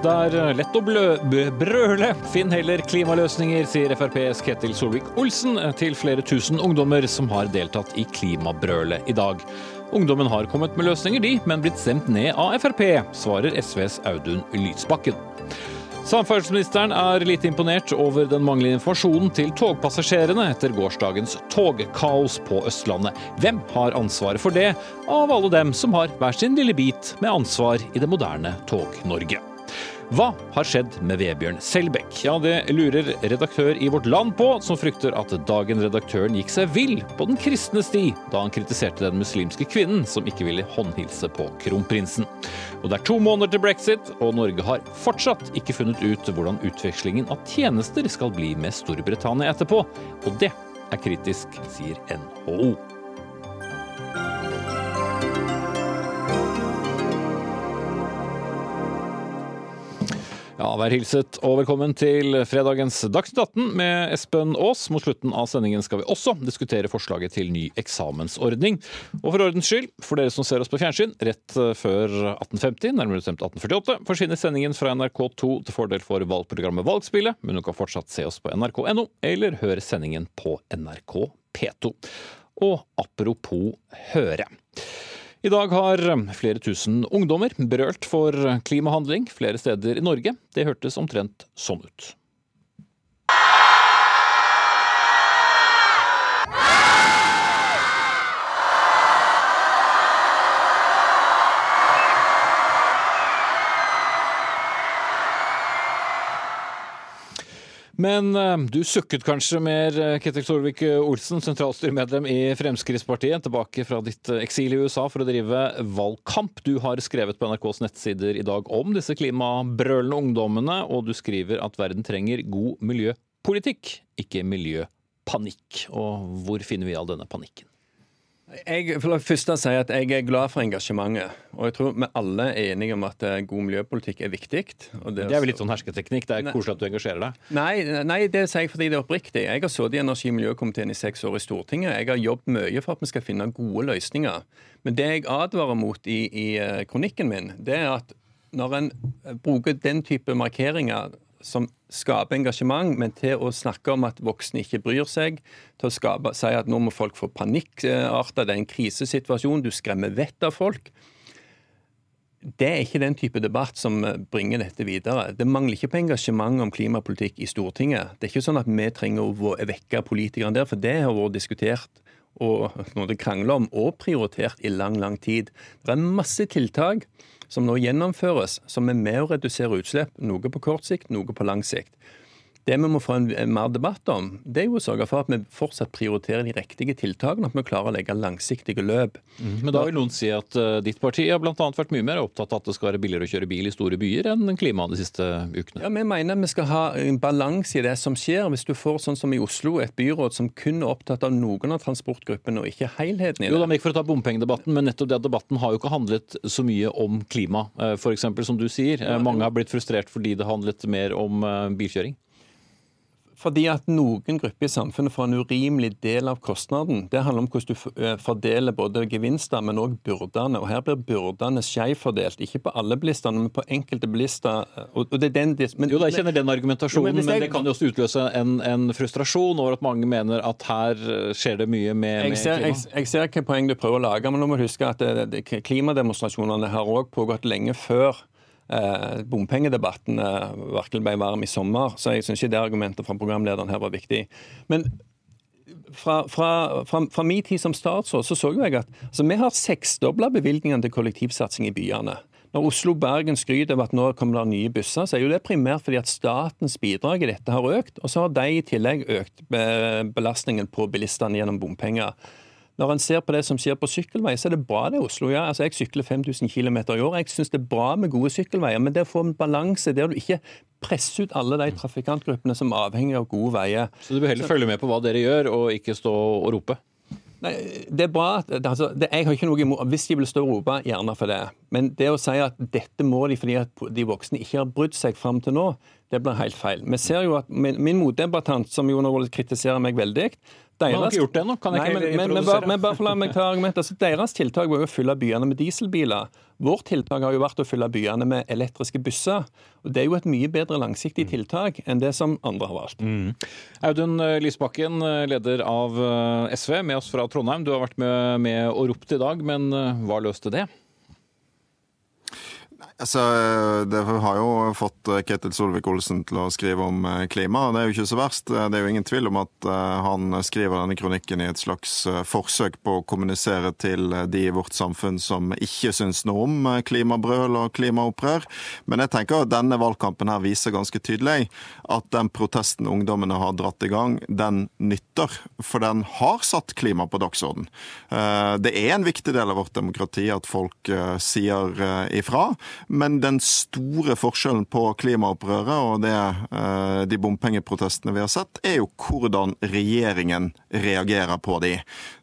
Det er lett å blø brøle. Finn heller klimaløsninger, sier FrPs Ketil Solvik-Olsen til flere tusen ungdommer som har deltatt i klimabrølet i dag. Ungdommen har kommet med løsninger, de, men blitt stemt ned av Frp, svarer SVs Audun Lysbakken. Samferdselsministeren er lite imponert over den manglende informasjonen til togpassasjerene etter gårsdagens togkaos på Østlandet. Hvem har ansvaret for det, av alle dem som har hver sin lille bit med ansvar i det moderne Tog-Norge? Hva har skjedd med Vebjørn Selbekk? Ja, det lurer redaktør i Vårt Land på, som frykter at dagen redaktøren gikk seg vill på den kristne sti da han kritiserte den muslimske kvinnen som ikke ville håndhilse på kronprinsen. Og det er to måneder til brexit, og Norge har fortsatt ikke funnet ut hvordan utvekslingen av tjenester skal bli med Storbritannia etterpå. Og det er kritisk, sier NHO. Ja, Vær hilset og velkommen til fredagens Dagsnytt 18 med Espen Aas. Mot slutten av sendingen skal vi også diskutere forslaget til ny eksamensordning. Og for ordens skyld, for dere som ser oss på fjernsyn, rett før 1850, nærmere bestemt 1848, forsvinner sendingen fra NRK2 til fordel for valgprogrammet Valgspillet, men du kan fortsatt se oss på nrk.no, eller høre sendingen på NRK P2. Og apropos høre. I dag har flere tusen ungdommer berørt for klimahandling flere steder i Norge. Det hørtes omtrent sånn ut. Men eh, du sukket kanskje mer, eh, Ketil Solvik-Olsen, sentralstyremedlem i Fremskrittspartiet, tilbake fra ditt eh, eksil i USA for å drive valgkamp. Du har skrevet på NRKs nettsider i dag om disse klimabrølende ungdommene, og du skriver at verden trenger god miljøpolitikk, ikke miljøpanikk. Og hvor finner vi all denne panikken? Jeg for det første si at jeg er glad for engasjementet. Og jeg tror vi alle er enige om at eh, god miljøpolitikk er viktig. Det, det er vel litt sånn hersketeknikk? Det er nei, koselig at du engasjerer deg? Nei, nei, det sier jeg fordi det er oppriktig. Jeg har sittet i energi- og miljøkomiteen i seks år i Stortinget. Jeg har jobbet mye for at vi skal finne gode løsninger. Men det jeg advarer mot i, i eh, kronikken min, det er at når en bruker den type markeringer som skaper engasjement, men til å snakke om at voksne ikke bryr seg, til å skape, si at nå må folk få panikkarter, det er en krisesituasjon, du skremmer vettet av folk. Det er ikke den type debatt som bringer dette videre. Det mangler ikke på engasjement om klimapolitikk i Stortinget. Det er ikke sånn at vi trenger å vekke politikerne der, for det har vært diskutert og noe det krangler om og prioritert i lang, lang tid. Det er masse tiltak som nå gjennomføres, som er med å redusere utslipp, noe på kort sikt, noe på lang sikt. Det vi må få en, en mer debatt om, det er jo å sørge for at vi fortsatt prioriterer de riktige tiltakene, at vi klarer å legge langsiktige løp. Mm, men da vil noen si at uh, ditt parti har bl.a. vært mye mer opptatt av at det skal være billigere å kjøre bil i store byer enn klimaet de siste ukene? Ja, Vi mener vi skal ha en balanse i det som skjer. Hvis du får sånn som i Oslo, et byråd som kun er opptatt av noen av transportgruppene og ikke helheten i det. Jo, da, ikke for å ta bompengedebatten, men nettopp det at debatten har jo ikke handlet så mye om klima, uh, f.eks. som du sier. Uh, mange har blitt frustrert fordi det handlet mer om bilkjøring. Fordi at noen grupper i samfunnet får en urimelig del av kostnaden. Det handler om hvordan du fordeler både gevinster, men òg byrdene. Og her blir byrdene skjevfordelt. Ikke på alle bilistene, men på enkelte bilister. Og det er den, men, jo, jeg kjenner den argumentasjonen, men, men, det kan jo også utløse en, en, frustrasjon over at mange mener at her skjer det mye med, jeg ser, med klima. Jeg, jeg ser hvilket poeng du prøver å lage, men nå må du huske at det, det, klimademonstrasjonene har òg pågått lenge før eh, bompengedebatten virkelig ble varm i sommer. Så jeg syns ikke det argumentet fra programlederen her var viktig. Men fra, fra, fra, fra min tid som statsråd så så jeg at altså, vi har seksdobla bevilgningene til kollektivsatsing i byene. Når Oslo Bergen skryter av at nå kommer det nye busser, så er jo det primært fordi at statens bidrag i dette har økt. Og så har de i tillegg økt belastningen på bilistene gjennom bompenger. Når en ser på det som skjer på sykkelvei, så er det bra det i Oslo. Ja, altså Jeg sykler 5000 km i år. Jeg syns det er bra med gode sykkelveier, men det å få en balanse der du ikke presse ut alle de trafikantgruppene som er avhengig av gode veier. Så du bør heller følge med på hva dere gjør, og ikke stå og rope? Nei, det er bra. Altså, det, jeg har ikke noe imot Hvis de vil stå og rope, gjerne for det. Men det å si at dette må de fordi at de voksne ikke har brydd seg fram til nå, det blir helt feil. Vi ser jo at Min, min motdebattant, som jo nå kritiserer meg veldig, deres, har ikke gjort det ennå. Kan jeg ikke men, men, bare, men bare la meg ta argumentet. Altså, deres tiltak var jo å fylle byene med dieselbiler. Vårt tiltak har jo vært å fylle byene med elektriske busser. og Det er jo et mye bedre langsiktig tiltak enn det som andre har valgt. Mm. Audun Lysbakken, leder av eh, SV, med oss fra Trondheim. Du har vært med, med og ropt i dag, men eh, hva løste det? Altså, Det har jo fått eh, Ketil Solvik-Olsen til å skrive om klima, og Det er jo ikke så verst. Det er jo ingen tvil om at eh, han skriver denne kronikken i et slags forsøk på å kommunisere til de i vårt samfunn som ikke syns noe om klimabrøl og klimaopprør. Men jeg tenker at denne valgkampen her viser ganske tydelig at den protesten ungdommene har dratt i gang, den nytter. For den har satt klima på dagsorden. Det er en viktig del av vårt demokrati at folk sier ifra. Men den store forskjellen på klimaopprøret og det, eh, de bompengeprotestene vi har sett, er jo hvordan regjeringen reagerer på de.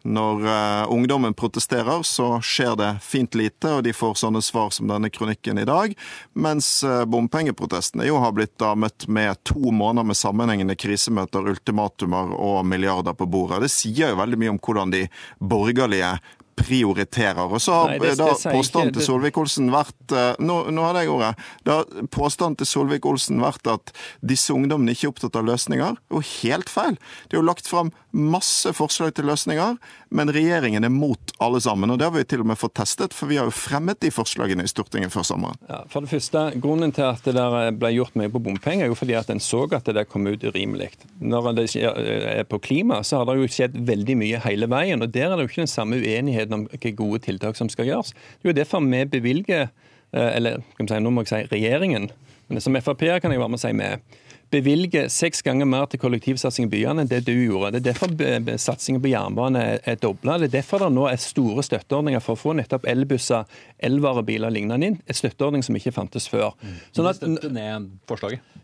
Når uh, ungdommen protesterer, så skjer det fint lite, og de får sånne svar som denne kronikken i dag. Mens uh, bompengeprotestene jo har blitt da møtt med to måneder med sammenhengende krisemøter, ultimatumer og milliarder på bordet. Det sier jo veldig mye om hvordan de borgerlige prioriterer. Og så har Nei, det, da påstanden til Solvik-Olsen vært eh, nå, nå hadde jeg ordet. Da påstanden til Solvik-Olsen vært at disse ungdommene ikke er opptatt av løsninger. jo helt feil. Det er jo lagt fram masse forslag til løsninger, men regjeringen er mot alle sammen. Og det har vi til og med fått testet, for vi har jo fremmet de forslagene i Stortinget før sommeren. Ja, for det første, Grunnen til at det der ble gjort mye på bompenger, er jo fordi at en så at det der kom ut urimelig. Når det er på klima, så har det jo skjedd veldig mye hele veien. og Der er det jo ikke den samme uenigheten om hvilke gode tiltak som skal gjøres. Det er jo derfor vi bevilger, eh, eller kan si, nå må jeg si regjeringen, men som Frp-er kan jeg være med å si med bevilger seks ganger mer til kollektivsatsing i byene enn det du gjorde. Det er derfor satsingen på jernbane er dobla. Det er derfor det nå er store støtteordninger for å få nettopp elbusser, elvarebiler lignende inn. En støtteordning som ikke fantes før. Mm. Sånn at, stemte ned forslaget?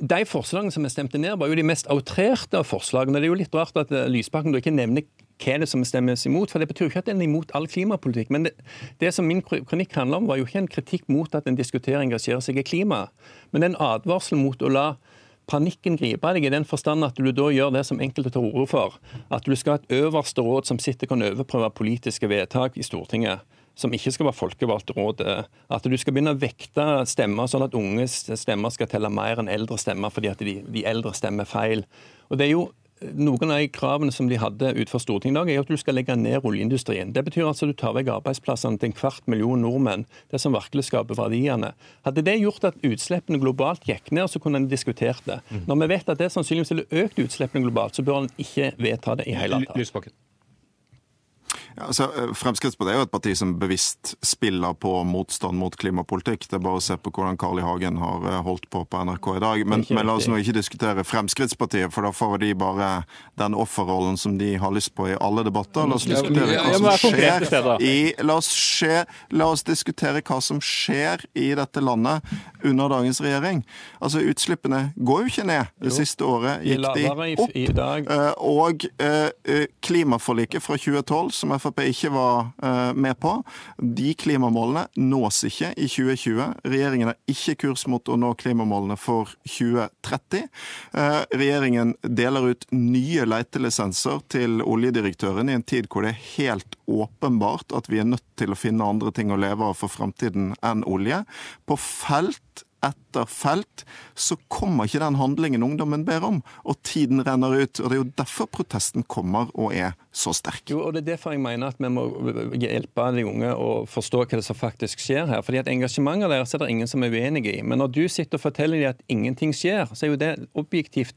De forslagene som er stemte ned, var jo de mest outrerte av forslagene. Det er jo litt rart at eh, Lysbakken ikke nevner hva er det som stemmes imot. For Det betyr jo ikke at en er imot all klimapolitikk. Men det, det, som min kronikk handler om, var jo ikke en kritikk mot at en diskuterer og engasjerer seg i klima, men en advarsel mot å la panikken gripe deg i den forstand at du da gjør det som enkelte tar orde for. At du skal ha et øverste råd som sitter kan overprøve politiske vedtak i Stortinget som ikke skal være folkevalgt råd. At du skal begynne å vekte stemmer sånn at unge stemmer skal telle mer enn eldre stemmer fordi at de, de eldre stemmer feil. Og det er jo noen av kravene som de hadde utenfor Stortinget i dag, er at du skal legge ned oljeindustrien. Det betyr altså at du tar vekk arbeidsplassene til en kvart million nordmenn. Det som virkelig skaper verdiene. Hadde det gjort at utslippene globalt gikk ned, så kunne en diskutert det. Mm. Når vi vet at det sannsynligvis ville økt utslippene globalt, så bør en ikke vedta det i hele tatt. Ja, altså, eh, Fremskrittspartiet er jo et parti som bevisst spiller på motstand mot klimapolitikk. Det er bare å se på hvordan Carl I. Hagen har eh, holdt på på NRK i dag. Men, men la oss nå ikke diskutere Fremskrittspartiet, for da får de bare den offerrollen som de har lyst på i alle debatter. La oss diskutere hva som skjer i La oss, skje, la oss diskutere hva som skjer i dette landet under dagens regjering. Altså, Utslippene går jo ikke ned. Det siste året gikk de opp. Eh, og klimaforliket fra 2012, som er Frp ikke var eh, med på. De klimamålene nås ikke i 2020. Regjeringen har ikke kurs mot å nå klimamålene for 2030. Eh, regjeringen deler ut nye letelisenser til oljedirektøren i en tid hvor det er helt åpenbart at vi er nødt til å finne andre ting å leve av for framtiden enn olje. På felt etter felt, så kommer ikke den handlingen ungdommen ber om. Og tiden renner ut. og Det er jo derfor protesten kommer og er så sterk. Jo, og Det er derfor jeg mener at vi må hjelpe de unge å forstå hva det som faktisk skjer her. Fordi at Engasjementet deres er det ingen som er uenig i. Men når du sitter og forteller dem at ingenting skjer, så er jo det objektivt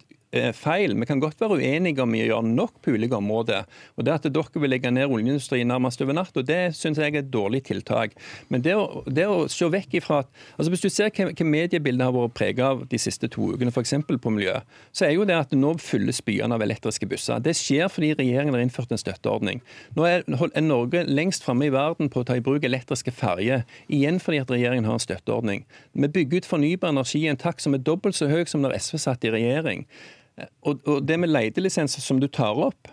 feil. Vi kan godt være uenige om vi gjør nok på ulike områder. Og det At dere vil legge ned oljeindustrien nærmest over natt, og det syns jeg er et dårlig tiltak. Men det å, det å se vekk ifra at altså Hvis du ser hva, hva mediebildet har vært preget av de siste to ukene, f.eks. på miljø, så er jo det at nå fylles byene av elektriske busser. Det skjer fordi regjeringen har innført en støtteordning. Nå er, er Norge lengst framme i verden på å ta i bruk elektriske ferjer, igjen fordi at regjeringen har en støtteordning. Vi bygger ut fornybar energi i en takt som er dobbelt så høy som når SV satt i regjering. Og, og det med letelisenser som du tar opp,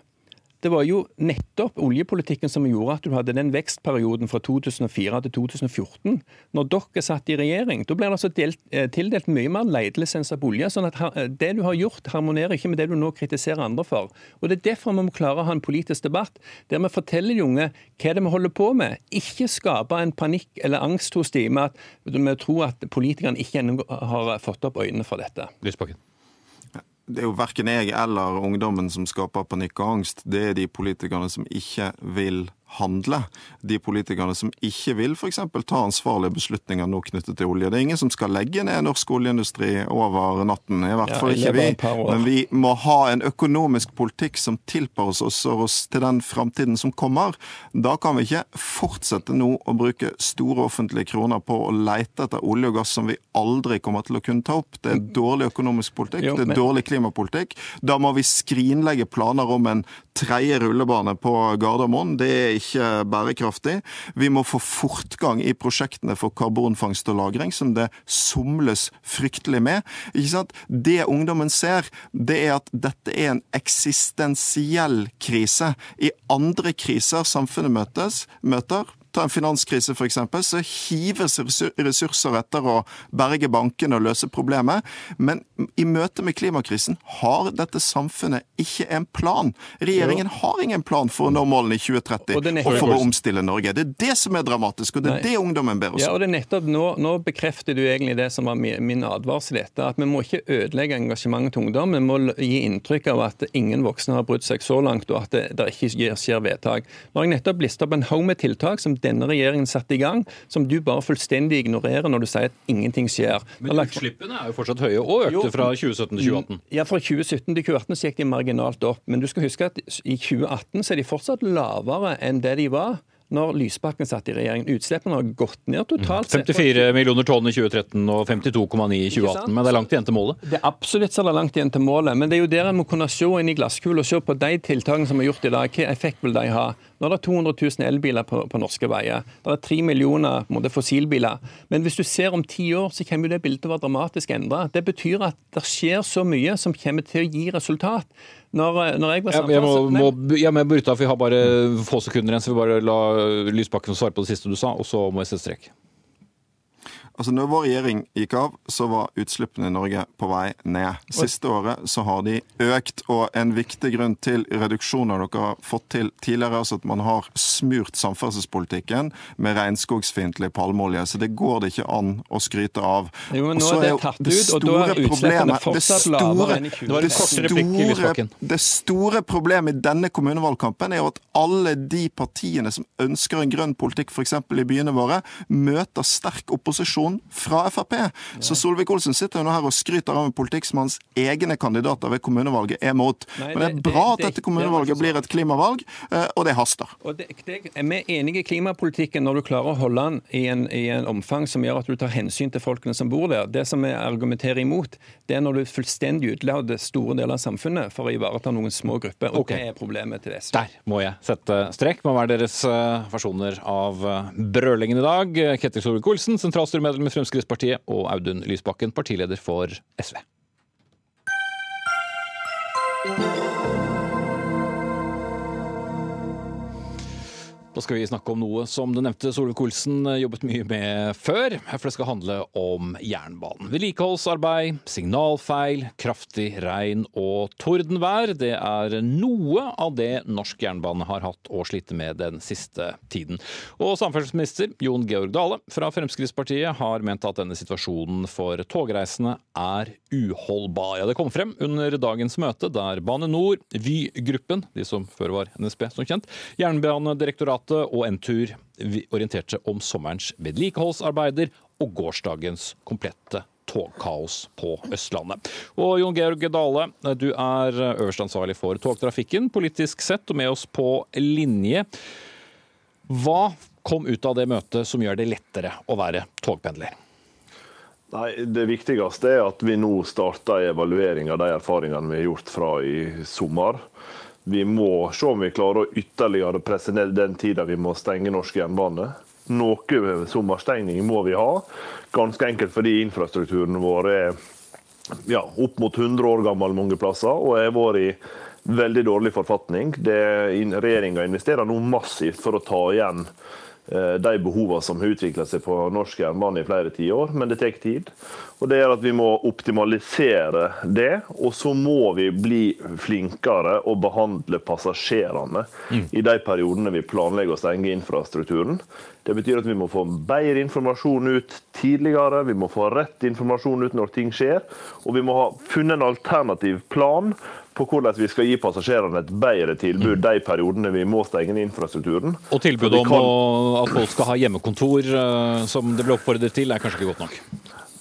Det var jo nettopp oljepolitikken som gjorde at du hadde den vekstperioden fra 2004 til 2014. Når dere satt i regjering, da ble det altså delt, eh, tildelt mye mer leidelisenser på olje. sånn at eh, det du har gjort, harmonerer ikke med det du nå kritiserer andre for. Og Det er derfor vi må klare å ha en politisk debatt der vi forteller de unge hva det er vi holder på med. Ikke skape en panikk eller angst hos dem med at vi tror at politikerne ikke ennå har fått opp øynene for dette. Lysbakken. Det er jo verken jeg eller ungdommen som skaper panikk og angst. Det er de politikerne som ikke vil handle. De politikerne som ikke vil f.eks. ta ansvarlige beslutninger nå knyttet til olje. Det er ingen som skal legge ned norsk oljeindustri over natten, i hvert fall ikke vi. Men vi må ha en økonomisk politikk som tilpasser oss til den framtiden som kommer. Da kan vi ikke fortsette nå å bruke store offentlige kroner på å leite etter olje og gass som vi aldri kommer til å kunne ta opp. Det er dårlig økonomisk politikk, det er dårlig klimapolitikk. Da må vi skrinlegge planer om en tredje rullebane på Gardermoen. Det er ikke bærekraftig. Vi må få fortgang i prosjektene for karbonfangst og -lagring, som det somles fryktelig med. Ikke sant? Det ungdommen ser, det er at dette er en eksistensiell krise. I andre kriser samfunnet møtes, møter, ta en finanskrise f.eks., så hives ressurser etter å berge bankene og løse problemet. Men i møte med klimakrisen har dette samfunnet ikke en plan. Regjeringen har ingen plan for å nå målene i 2030 og, for å omstille Norge. Det er det som er dramatisk, og det er det ungdommen ber oss om. Ja, og det er nettopp nå, nå, bekrefter du egentlig det som var min advarsel i dette. At vi må ikke ødelegge engasjementet til ungdom. Vi må gi inntrykk av at ingen voksne har brutt seg så langt, og at det, det ikke skjer vedtak. Nå har jeg nettopp listet opp en haug med tiltak som denne regjeringen satte i gang, som du bare fullstendig ignorerer når du sier at ingenting skjer. Men utslippene er jo fortsatt høye, og økte jo, fra 2017 til 2018? Mm, ja, fra 2017 til 2018 så gikk de marginalt opp. Men du skal huske at i 2018 så er de fortsatt lavere enn det de var når Lysbakken satt i regjering. Utslippene har gått ned totalt. 54 millioner tonn i 2013 og 52,9 i 2018, men det er langt igjen til målet? Det er absolutt så det er langt igjen til målet, men det er jo der en må kunne se inn i glasskula og se på de tiltakene som er gjort i dag. Hvilken effekt vil de ha? Nå er det 200 000 elbiler på, på norske veier. Det er 3 millioner måte, fossilbiler. Men hvis du ser om ti år, så kommer det bildet til å være dramatisk endra. Det betyr at det skjer så mye som kommer til å gi resultat. Når, når jeg var jeg, jeg, må, må, jeg må bryte av, for vi har bare få sekunder igjen, så vi bare la Lysbakken svare på det siste du sa, og så må jeg sette strek. Altså, når vår regjering gikk av, så var utslippene i Norge på vei ned. Siste året så har de økt, og en viktig grunn til reduksjoner dere har fått til tidligere, er altså at man har smurt samferdselspolitikken med regnskogsfiendtlig palmeolje. Så det går det ikke an å skryte av. Jo, men nå er det tatt ut, og da er utslippene fortsatt lavere enn i 2020. Det store problemet i denne kommunevalgkampen er jo at alle de partiene som ønsker en grønn politikk, f.eks. i byene våre, møter sterk opposisjon opposisjon fra Frp. Så Solvik-Olsen sitter jo nå her og skryter av en politikk som hans egne kandidater ved kommunevalget er mot. Men det er bra at dette kommunevalget blir et klimavalg, eh, og det haster. Og det, det, er vi enige i klimapolitikken når du klarer å holde den i en, i en omfang som gjør at du tar hensyn til folkene som bor der. Det som vi argumenterer imot, det er når du fullstendig utelater store deler av samfunnet for å ivareta noen små grupper. Og okay. det er problemet til SV. Der må jeg sette strek. Må være deres eh, versjoner av eh, brølingen i dag. Ketil Solvik-Olsen, sentralstyremedlem medlem i Fremskrittspartiet, og Audun Lysbakken, partileder for SV. Da skal vi snakke om noe som du nevnte Solvik-Olsen jobbet mye med før. For det skal handle om jernbanen. Vedlikeholdsarbeid, signalfeil, kraftig regn og tordenvær. Det er noe av det norsk jernbane har hatt å slite med den siste tiden. Og samferdselsminister Jon Georg Dale fra Fremskrittspartiet har ment at denne situasjonen for togreisende er uholdbar. Ja, det kom frem under dagens møte der Bane NOR, Vy-gruppen, de som før var NSB som kjent, Jernbanedirektoratet Direktoratet og Entur orienterte om sommerens vedlikeholdsarbeider og gårsdagens komplette togkaos på Østlandet. Og Jon Georg Dale, du er øverste ansvarlig for togtrafikken politisk sett, og med oss på linje. Hva kom ut av det møtet som gjør det lettere å være togpendler? Nei, Det viktigste er at vi nå starter evaluering av de erfaringene vi har gjort fra i sommer. Vi må se om vi klarer å ytterligere presse ned den tida vi må stenge norsk jernbane. Noe sommerstengning må vi ha, ganske enkelt fordi infrastrukturen vår er ja, opp mot 100 år gammel mange plasser og har vært i veldig dårlig forfatning. Regjeringa investerer nå massivt for å ta igjen de behovene som har utvikla seg på norsk jernbane i flere tiår, men det tar tid. Og Det gjør at vi må optimalisere det, og så må vi bli flinkere og behandle passasjerene mm. i de periodene vi planlegger å stenge infrastrukturen. Det betyr at vi må få bedre informasjon ut tidligere, vi må få rett informasjon ut når ting skjer, og vi må ha funnet en alternativ plan på hvordan vi skal gi passasjerene et bedre tilbud de periodene vi må stenge infrastrukturen. Og tilbudet om kan... at folk skal ha hjemmekontor, eh, som det ble oppfordret til, er kanskje ikke godt nok?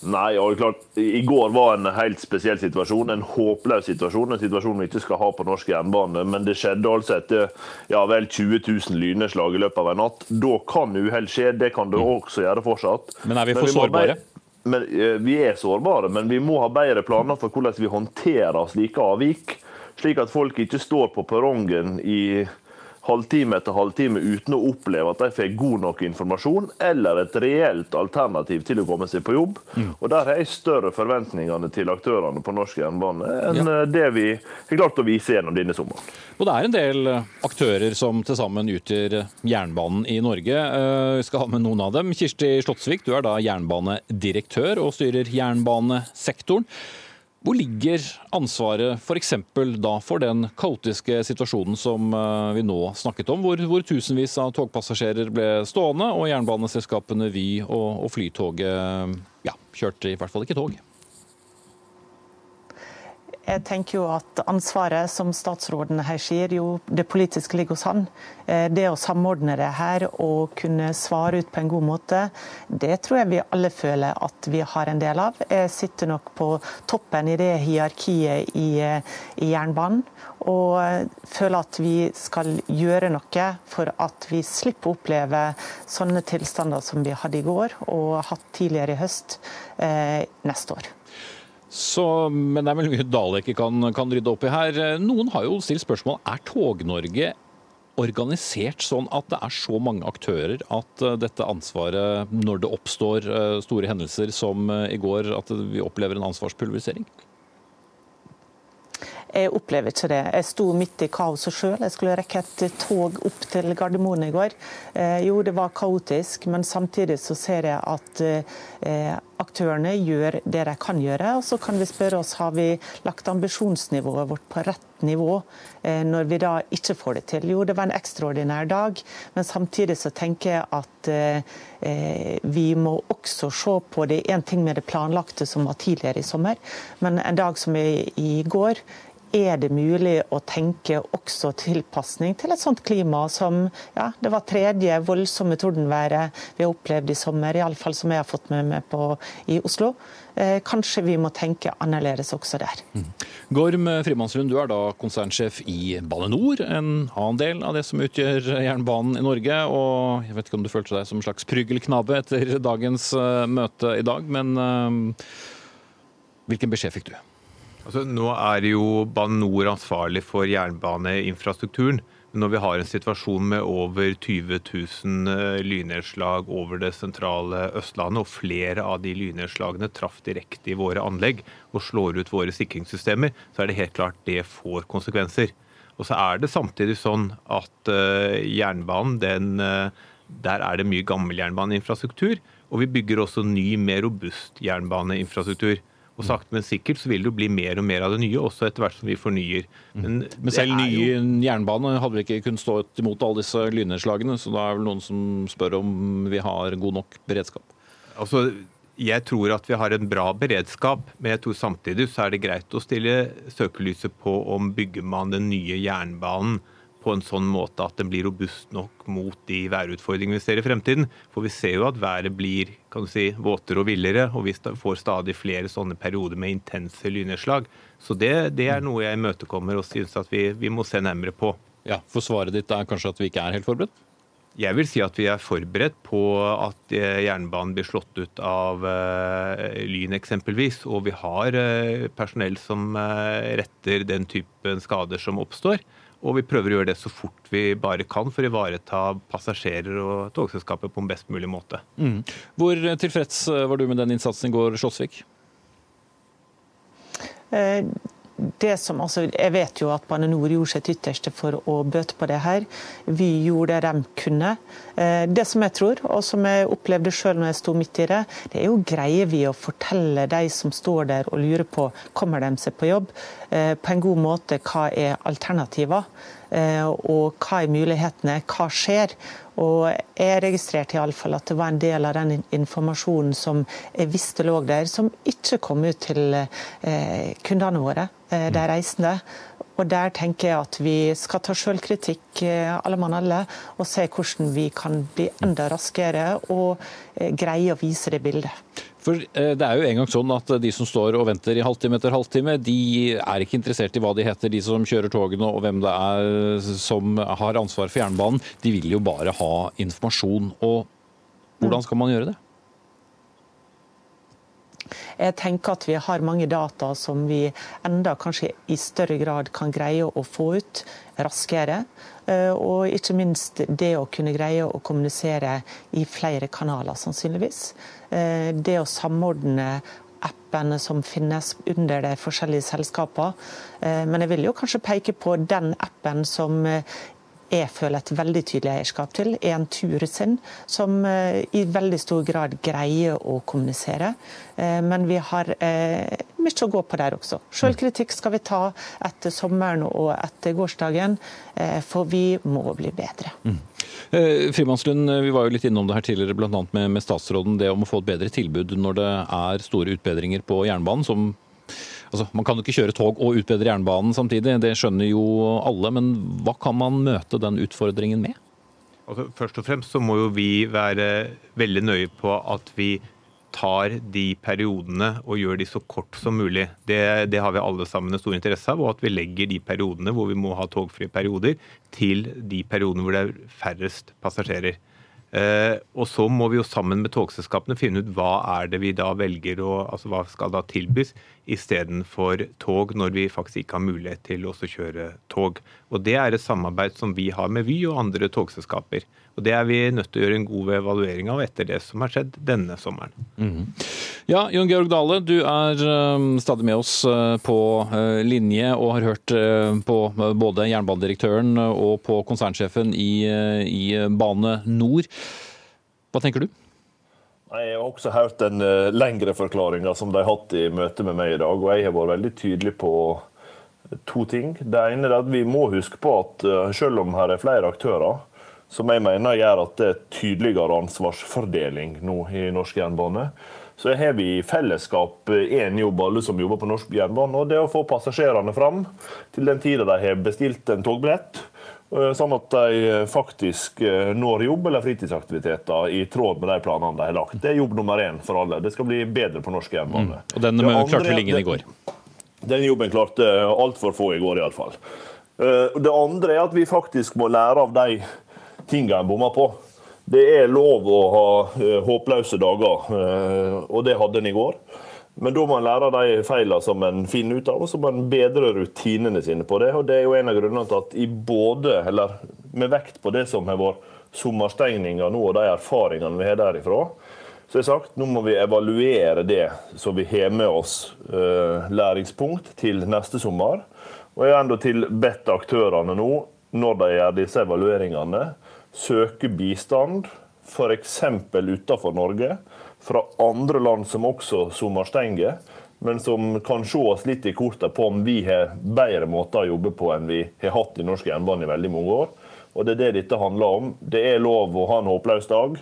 Nei, og klart, I går var en helt spesiell situasjon, en håpløs situasjon. En situasjon vi ikke skal ha på norsk jernbane. Men det skjedde altså etter ja, vel 20 000 lynnedslag i løpet av en natt. Da kan uhell skje, det kan det mm. også gjøre fortsatt. Men er vi for sårbare? Men, eh, vi er sårbare, men vi må ha bedre planer for hvordan vi håndterer slike avvik. Slik at folk ikke står på perrongen i halvtime etter halvtime uten å oppleve at de får god nok informasjon eller et reelt alternativ til å komme seg på jobb. Mm. Og Der har jeg større forventningene til aktørene på norsk jernbane enn ja. Eh, det vi har klart å vise gjennom denne sommeren. Og Det er en del aktører som til sammen utgjør jernbanen i Norge. Eh, vi skal ha med noen av dem. Kirsti Slottsvik, du er da jernbanedirektør og styrer jernbanesektoren. Hvor ligger ansvaret f.eks. da for den kaotiske situasjonen som eh, vi nå snakket om, hvor, hvor tusenvis av togpassasjerer ble stående, og jernbaneselskapene Vy og, og Flytoget ja, kjørte i hvert fall ikke tog? Jeg tenker jo at ansvaret, som statsråden her sier, jo det politiske ligger hos han. Eh, det å samordne det her og kunne svare ut på en god måte, det tror jeg vi alle føler at vi har en del av. Jeg sitter nok på toppen i det hierarkiet i, i jernbanen. Og føler at vi skal gjøre noe for at vi slipper å oppleve sånne tilstander som vi hadde i går og hatt tidligere i høst eh, neste år. Så, men det er vel mye Dalek kan, kan, rydde opp i her. Noen har jo stilt spørsmål er Tog-Norge organisert sånn at det er så mange aktører at eh, dette ansvaret, når det oppstår eh, store hendelser som eh, i går, at vi opplever en ansvarspulverisering? Jeg opplever ikke det. Jeg sto midt i kaoset sjøl. Jeg skulle rekke et tog opp til Gardermoen i går. Jo, det var kaotisk, men samtidig så ser jeg at aktørene gjør det de kan gjøre. Og så kan vi spørre oss har vi lagt ambisjonsnivået vårt på rett nivå eh, når vi da ikke får det til. Jo, det var en ekstraordinær dag, men samtidig så tenker jeg at eh, vi må også se på det. Én ting med det planlagte som var tidligere i sommer, men en dag som i, i går er det mulig å tenke også tilpasning til et sånt klima som ja, det var tredje voldsomme tordenværet vi har opplevd i sommer, iallfall som jeg har fått med meg på i Oslo. Eh, kanskje vi må tenke annerledes også der. Mm. Gorm Frimannslund, du er da konsernsjef i Bane NOR, en annen del av det som utgjør jernbanen i Norge. Og jeg vet ikke om du følte deg som en slags pryggelknabe etter dagens uh, møte i dag, men uh, hvilken beskjed fikk du? Altså, nå er jo Bane NOR ansvarlig for jernbaneinfrastrukturen. Men Når vi har en situasjon med over 20 000 eh, lynnedslag over det sentrale Østlandet, og flere av de lynnedslagene traff direkte i våre anlegg og slår ut våre sikringssystemer, så er det helt klart det får konsekvenser. Og så er det samtidig sånn at uh, jernbanen, den, uh, der er det mye gammel jernbaneinfrastruktur. Og vi bygger også ny, mer robust jernbaneinfrastruktur. Og sakte, men sikkert så vil det jo bli mer og mer av det nye, også etter hvert som vi fornyer. Men, men selv ny jo... jernbane hadde vi ikke kunnet stå imot alle disse lynnedslagene, så da er vel noen som spør om vi har god nok beredskap? Altså, jeg tror at vi har en bra beredskap, men jeg tror samtidig så er det greit å stille søkelyset på om bygger man den nye jernbanen på en sånn måte at den blir robust nok mot de værutfordringene vi ser i fremtiden. For vi ser jo at været blir kan du si, våtere og villere, og vi får stadig flere sånne perioder med intense lynnedslag. Så det, det, er noe jeg imøtekommer og synes at vi, vi må se nærmere på. Ja, For svaret ditt er kanskje at vi ikke er helt forberedt? Jeg vil si at vi er forberedt på at eh, jernbanen blir slått ut av uh, lyn eksempelvis. Og vi har uh, personell som retter den typen skader som oppstår. Og vi prøver å gjøre det så fort vi bare kan for å ivareta passasjerer og togselskapet på en best mulig måte. Mm. Hvor tilfreds var du med den innsatsen i går, Slåsvik? Eh, det som, altså, jeg vet jo at Bane Nor gjorde sitt ytterste for å bøte på det her. Vi gjorde det de kunne. Eh, det som jeg tror, og som jeg opplevde sjøl når jeg sto midt i det, det er jo greier vi å fortelle de som står der og lurer på kommer de seg på jobb, eh, på en god måte hva er alternativer. Og hva er mulighetene, hva skjer? Og jeg registrerte iallfall at det var en del av den informasjonen som jeg visste lå der, som ikke kom ut til eh, kundene våre, eh, de reisende. Og der tenker jeg at vi skal ta sjølkritikk, eh, alle mann alle, og se hvordan vi kan bli enda raskere og greie å vise det bildet. For eh, det er jo en gang sånn at de som står og venter i halvtime etter halvtime, de er ikke interessert i hva de heter, de som kjører togene og hvem det er som har ansvar for jernbanen. De vil jo bare ha informasjon. Og hvordan skal man gjøre det? Jeg tenker at vi har mange data som vi enda kanskje i større grad kan greie å få ut raskere. Eh, og ikke minst det å kunne greie å kommunisere i flere kanaler, sannsynligvis. Eh, det å samordne appene som finnes under de forskjellige selskapene. Eh, men jeg vil jo kanskje peke på den appen som jeg føler et veldig tydelig eierskap til, er en tur sin, som i veldig stor grad greier å kommunisere. Men vi har mye å gå på der også. Selvkritikk skal vi ta etter sommeren og etter gårsdagen, for vi må bli bedre. Mm. Eh, Frimannslund, eh, vi var jo litt innom det her tidligere, bl.a. Med, med statsråden. Det om å få et bedre tilbud når det er store utbedringer på jernbanen. som Altså, man kan jo ikke kjøre tog og utbedre jernbanen samtidig, det skjønner jo alle. Men hva kan man møte den utfordringen med? Altså, først og fremst så må jo vi være veldig nøye på at vi tar de periodene og gjør de så kort som mulig. Det, det, har vi alle sammen en stor interesse av. Og at vi legger de periodene hvor vi må ha togfrie perioder, til de periodene hvor det er færrest passasjerer. Eh, og så må vi jo sammen med togselskapene finne ut hva er det vi da velger å altså hva skal da tilbys istedenfor tog, når vi faktisk ikke har mulighet til å kjøre tog. Og Det er et samarbeid som vi har med Vy og andre togselskaper. Og Det er vi nødt til å gjøre en god evaluering av etter det som har skjedd denne sommeren. Mm. Ja, Jon Georg Dale, du er um, stadig med oss uh, på uh, linje og har hørt uh, på både jernbanedirektøren og på konsernsjefen i, i Bane Nor. Hva tenker du? Jeg har også hørt den lengre forklaringa som de har hatt i møte med meg i dag. og Jeg har vært veldig tydelig på to ting. Det ene er at vi må huske på at selv om her er flere aktører, som jeg mener gjør at det er tydeligere ansvarsfordeling nå i norsk jernbane. Så har vi i fellesskap én jobb, alle som jobber på norsk jernbane, og det er å få passasjerene fram til den tida de har bestilt en togbillett. Eh, sånn at de faktisk eh, når jobb eller fritidsaktiviteter i tråd med de planene de har lagt. Det er jobb nummer én for alle. Det skal bli bedre på norsk jernbane. Mm. Og den klarte vel ingen i går? Den jobben klarte altfor få i går, iallfall. Eh, det andre er at vi faktisk må lære av de tinga en bomma på. Det er lov å ha uh, håpløse dager, uh, og det hadde en i går. Men da må en lære de feilene som en finner ut av, og så må en bedre rutinene sine på det. og Det er jo en av grunnene til at i både, eller med vekt på det som har vært sommerstengninga nå, og de erfaringene vi har derifra, så jeg sagt, nå må vi evaluere det, så vi har med oss uh, læringspunkt til neste sommer. Og jeg har enda bedt aktørene nå, når de gjør disse evalueringene, søke bistand, f.eks. utenfor Norge, fra andre land som også sommerstenger, men som kan se oss litt i kortet på om vi har bedre måter å jobbe på enn vi har hatt i norsk jernbane i veldig mange år. Og Det er det dette handler om. Det er lov å ha en håpløs dag.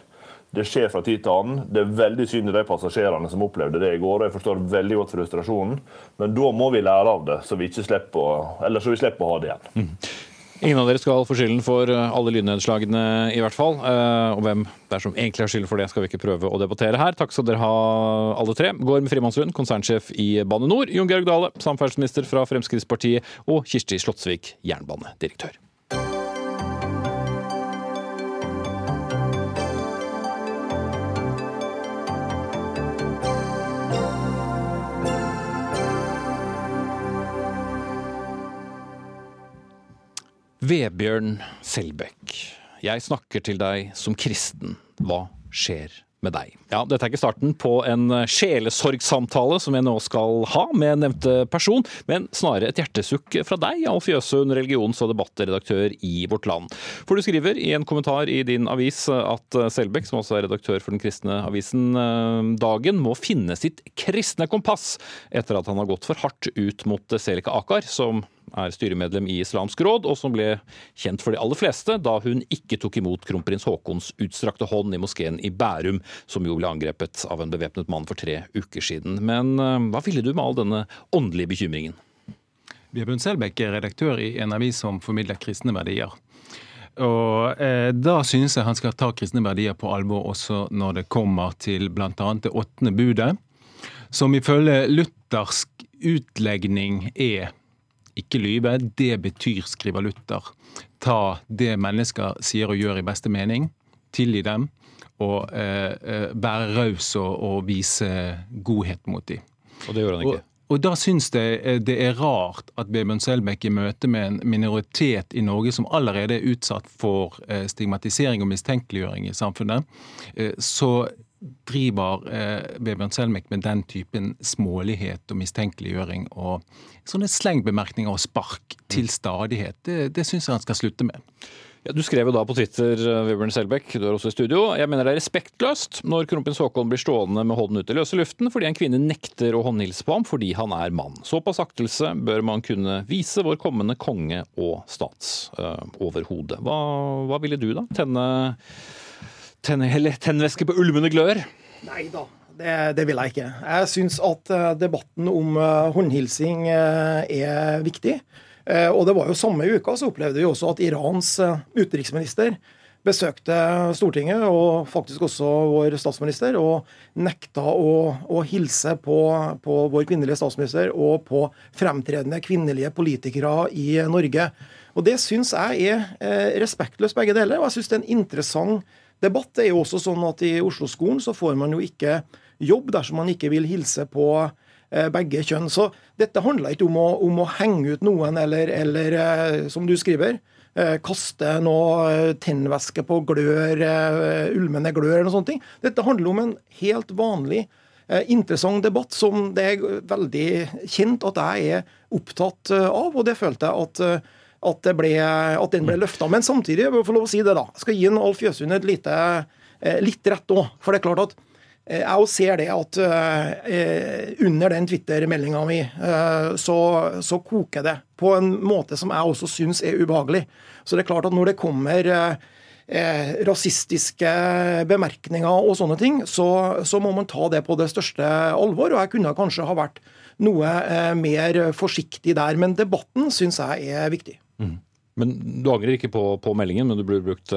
Det skjer fra tid til annen. Det er veldig synd i de passasjerene som opplevde det i går. og Jeg forstår veldig godt frustrasjonen, men da må vi lære av det, så vi, ikke slipper, eller så vi slipper å ha det igjen. Mm. Ingen av dere skal få skylden for eh, alle lynnedslagene, i hvert fall. Eh, og hvem det er som egentlig har skylden for det, skal vi ikke prøve å debattere her. Takk skal dere ha, alle tre. Med Frimannslund, konsernsjef i Bane NOR. Jon Georg Dale, samferdselsminister fra Fremskrittspartiet. Og Kirsti Slottsvik, jernbanedirektør. Vebjørn Selbekk, jeg snakker til deg som kristen. Hva skjer med deg. Ja, Dette er ikke starten på en sjelesorgsamtale som jeg nå skal ha med nevnte person, men snarere et hjertesukk fra deg, Alf Jøsund, religions- og debattredaktør i Vårt Land. For du skriver i en kommentar i din avis at Selbekk, som også er redaktør for den kristne avisen eh, Dagen, må finne sitt kristne kompass etter at han har gått for hardt ut mot Selika Akar, som er styremedlem i Islamsk råd, og som ble kjent for de aller fleste da hun ikke tok imot kronprins Haakons utstrakte hånd i moskeen i Bærum, som jo ble angrepet av en bevæpnet mann for tre uker siden. Men eh, hva ville du med all denne åndelige bekymringen? Vebjørn Selbekk er redaktør i en avis som formidler kristne verdier. Og eh, Da synes jeg han skal ta kristne verdier på alvor også når det kommer til bl.a. det åttende budet, som ifølge luthersk utlegning er ikke lyve. Det betyr, skriver Luther, ta det mennesker sier og gjør i beste mening, tilgi dem, og eh, eh være raus og, og, vise godhet mot dem. Og det gjør han ikke? Og, og da syns jeg eh, det er rart at Bebjørn Selbekk i møte med en minoritet i Norge som allerede er utsatt for eh, stigmatisering og mistenkeliggjøring i samfunnet, så driver Vebjørn Selbekk med den typen smålighet og mistenkeliggjøring og sånne slengbemerkninger og spark til stadighet. Det, det syns jeg han skal slutte med. Ja, du skrev jo da på Twitter Vebjørn eh, Selbekk, du er også i studio. Jeg mener det er respektløst når kronprins Haakon blir stående med hånden ut i løse luften fordi en kvinne nekter å håndhilse på ham fordi han er mann. Såpass aktelse bør man kunne vise vår kommende konge og statsoverhode. Uh, hva, hva ville du da? Tenne tennvæske på ulmende glør? Nei da. Det, det, vil jeg ikke. Jeg syns at eh, debatten om eh, håndhilsing er viktig. Eh, og det var jo samme uka så opplevde vi også at Irans eh, utenriksminister besøkte Stortinget, og faktisk også vår statsminister, og nekta å, å hilse på, på, vår kvinnelige statsminister og på fremtredende kvinnelige politikere i Norge. Og Det syns jeg er eh, respektløst, begge deler. Og jeg syns det er en interessant debatt. Det er jo også sånn at I Oslo-skolen så får man jo ikke jobb dersom man ikke vil hilse på Eh, begge kjønn. Så dette handler ikke om å, om å henge ut noen eller, eller, eh, som du skriver, eh, kaste noe tennvæske på glør, ulmende glør eller noe sånt. Dette handler om en helt vanlig interessant debatt som det er veldig kjent at jeg er opptatt av, og det følte jeg at, at, ble, at den ble løfta. Men samtidig, jeg vil få lov å si det da, jeg skal gi en Alf Jøsund et lite, litt rett òg. For det er klart at jeg jeg ser det at uh, under den Twitter-meldinga mi, så, så, koker det på en måte som jeg også syns er ubehagelig. Så det er klart at når det kommer rasistiske bemerkninger og sånne ting, så, så, må man ta det på det største alvor. Og jeg kunne kanskje ha vært noe mer forsiktig der. Men debatten syns jeg er viktig. Mm. Men du angrer ikke på, på meldingen, men du blir brukt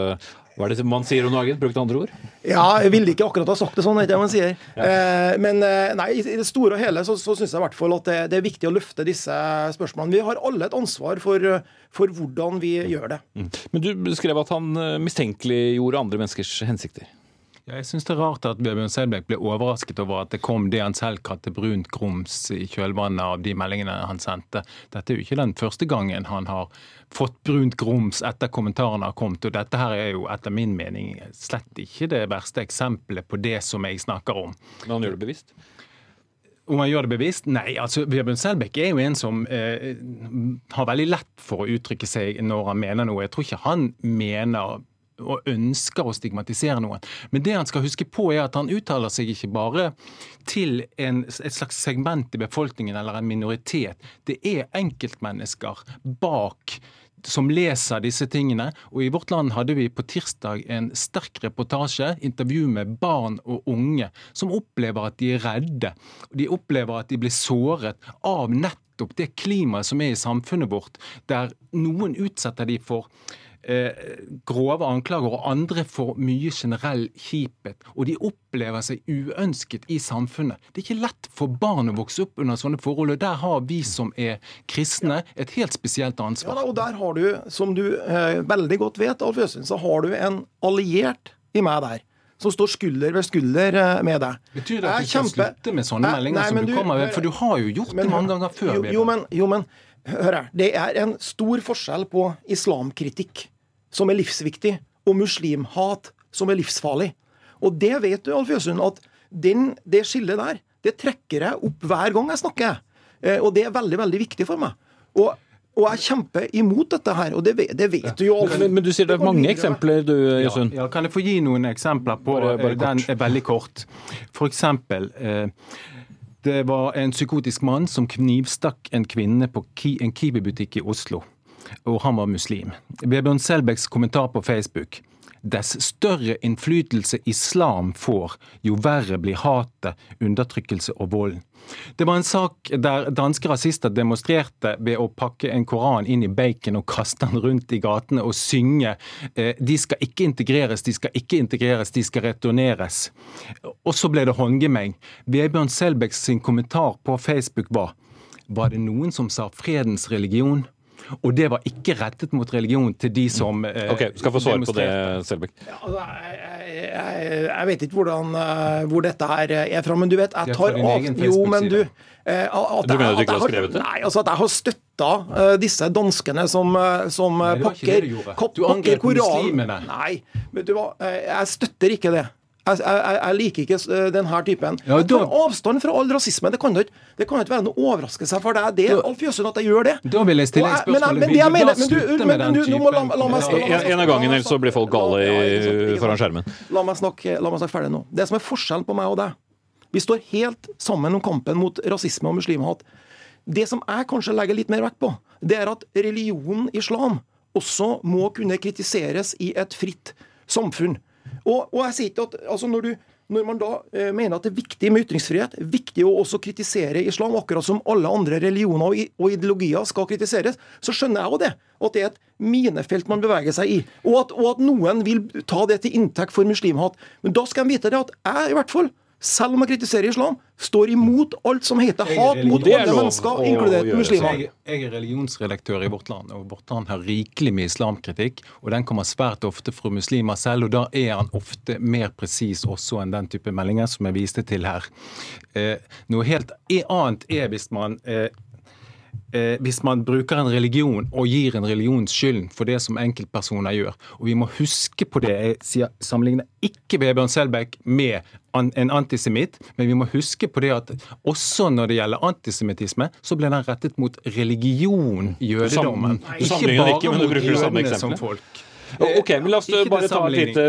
hva er det man sier om dagen? Brukt andre ord? Ja, jeg ville ikke akkurat ha sagt det sånn. ikke man sier. Ja. Eh, men eh, nei, i det store og hele så, så syns jeg i hvert fall at det, det, er viktig å løfte disse spørsmålene. Vi har alle et ansvar for, for hvordan vi gjør det. Mm. Men du skrev at han eh, mistenkeliggjorde andre menneskers hensikter? Ja, jeg syns det er rart at Bjørn Selbekk ble overrasket over at det kom det han selv kalte brunt grums i kjølvannet av de meldingene han sendte. Dette er jo ikke den første gangen han har fått brunt grums etter kommentarene har kommet. Og dette her er jo etter min mening slett ikke det verste eksempelet på det som jeg snakker om. Men han gjør det bevisst? Om han gjør det bevisst? Nei. altså Bjørn Selbekk er jo en som eh, har veldig lett for å uttrykke seg når han mener noe. Jeg tror ikke han mener og ønsker å stigmatisere noen. Men det han skal huske på er at han uttaler seg ikke bare til en, et slags segment i befolkningen eller en minoritet. Det er enkeltmennesker bak som leser disse tingene. Og i Vårt Land hadde vi på tirsdag en sterk reportasje, intervju med barn og unge, som opplever at de er redde. De opplever at de blir såret av nettopp det klimaet som er i samfunnet vårt, der noen utsetter de for eh, grove anklager, og andre får mye generell kjiphet. Og de opplever seg uønsket i samfunnet. Det er ikke lett for barn å vokse opp under sånne forhold. og Der har vi som er kristne, et helt spesielt ansvar. Ja, og Der har du, som du eh, veldig godt vet, Alf Jøsund, så har du en alliert i meg der som står skulder ved skulder eh, med deg. Betyr det at du skal slutte med sånne meldinger nei, som du, kommer med? For du har jo gjort men, det mange ganger før. Jo, jo, men, jo, men hør her. Det er en stor forskjell på islamkritikk som er livsviktig, og muslimhat, som er livsfarlig. Og det vet du, Alf Jøsund, at den, det skillet der, det trekker jeg opp hver gang jeg snakker. Eh, og det er veldig, veldig viktig for meg. Og, og jeg kjemper imot dette her, og det, vet- det vet du jo. Men, Men, men du sier det er mange eksempler, du, Jøsund. Ja, kan jeg få gi noen eksempler på Bare- bare eh, Den er veldig kort. For eksempel eh, det var en psykotisk mann som knivstakk en kvinne på en Kiwi-butikk i Oslo. Og han var muslim. Vebjørn Selbecks kommentar på Facebook. Dess større innflytelse islam får, jo verre blir hatet, undertrykkelse og volden. Det var en sak der danske rasister demonstrerte ved å pakke en koran inn i bacon og kaste den rundt i gatene og synge eh, de skal ikke integreres, de skal ikke integreres, de skal returneres. Og så ble det håndgemeng. Vebjørn Selbecks kommentar på Facebook var var det noen som sa fredens religion? Og det var ikke rettet mot religion til de som eh, Ok, skal få svare på det, Selbekk. Ja, Altså, jeg, jeg, jeg, vet ikke hvordan, eh, hvor dette her er fra, men du vet, jeg tar av Jo, men du eh, at Du mener at du ikke har skrevet det? Nei, altså at jeg har støtta eh, disse danskene som, eh, som eh, Nei, pakker, du Du angrep pakker Koranen. muslimene. Nei, vet du hva, eh, jeg støtter ikke det. Jeg, jeg, jeg liker ikke eh, denne typen. Ja, da- avstand fra all rasisme. Det kan jo ikke, det kan jo ikke være noe overraskelse for deg, det, er Alf Jøsund, at jeg gjør det. Da vil jeg stille et jeg- men jeg- spørsmål. men jeg du mener- men du- men- du, du- må la- la meg- snakke. En, en av gangen, ellers så blir folk gale i, foran skjermen. La meg, snakke, la meg snakke ferdig nå. Det som er forskjellen på meg og deg Vi står helt sammen om kampen mot rasisme og muslimhat. Det som jeg kanskje legger litt mer vekt på, det er at religionen islam også må kunne kritiseres i et fritt samfunn. Og, og jeg sier ikke at altså når, du, når man da eh, mener at det er viktig med ytringsfrihet, viktig å også kritisere islam, akkurat som alle andre religioner og, og ideologier skal kritiseres, så skjønner jeg jo det. At det er et minefelt man beveger seg i. Og at, og at noen vil ta det til inntekt for muslimhat. Men da skal de vite det at jeg, i hvert fall, selv om jeg kritiserer islam, står imot alt som heter er hat mot alle mennesker, inkludert muslimer. jeg, jeg er religionsredaktør i Vårt Land, og Vårt Land har rikelig med islamkritikk. Og den kommer svært ofte fra muslimer selv, og da er han ofte mer presis også enn den type meldinger som jeg viste til her. Eh, noe helt annet er hvis man eh, eh, hvis man bruker en religion og gir en religion skylden for det som enkeltpersoner gjør. Og vi må huske på det. Jeg sier, sammenligner ikke Vebjørn Selbekk med en antisemitt, men vi må huske på det at også når det gjelder antisemittisme, så ble den rettet mot religion, jødedommen. Sam- ikke, bruker det samme jødene som folk. Ok, men la oss bare ta et lite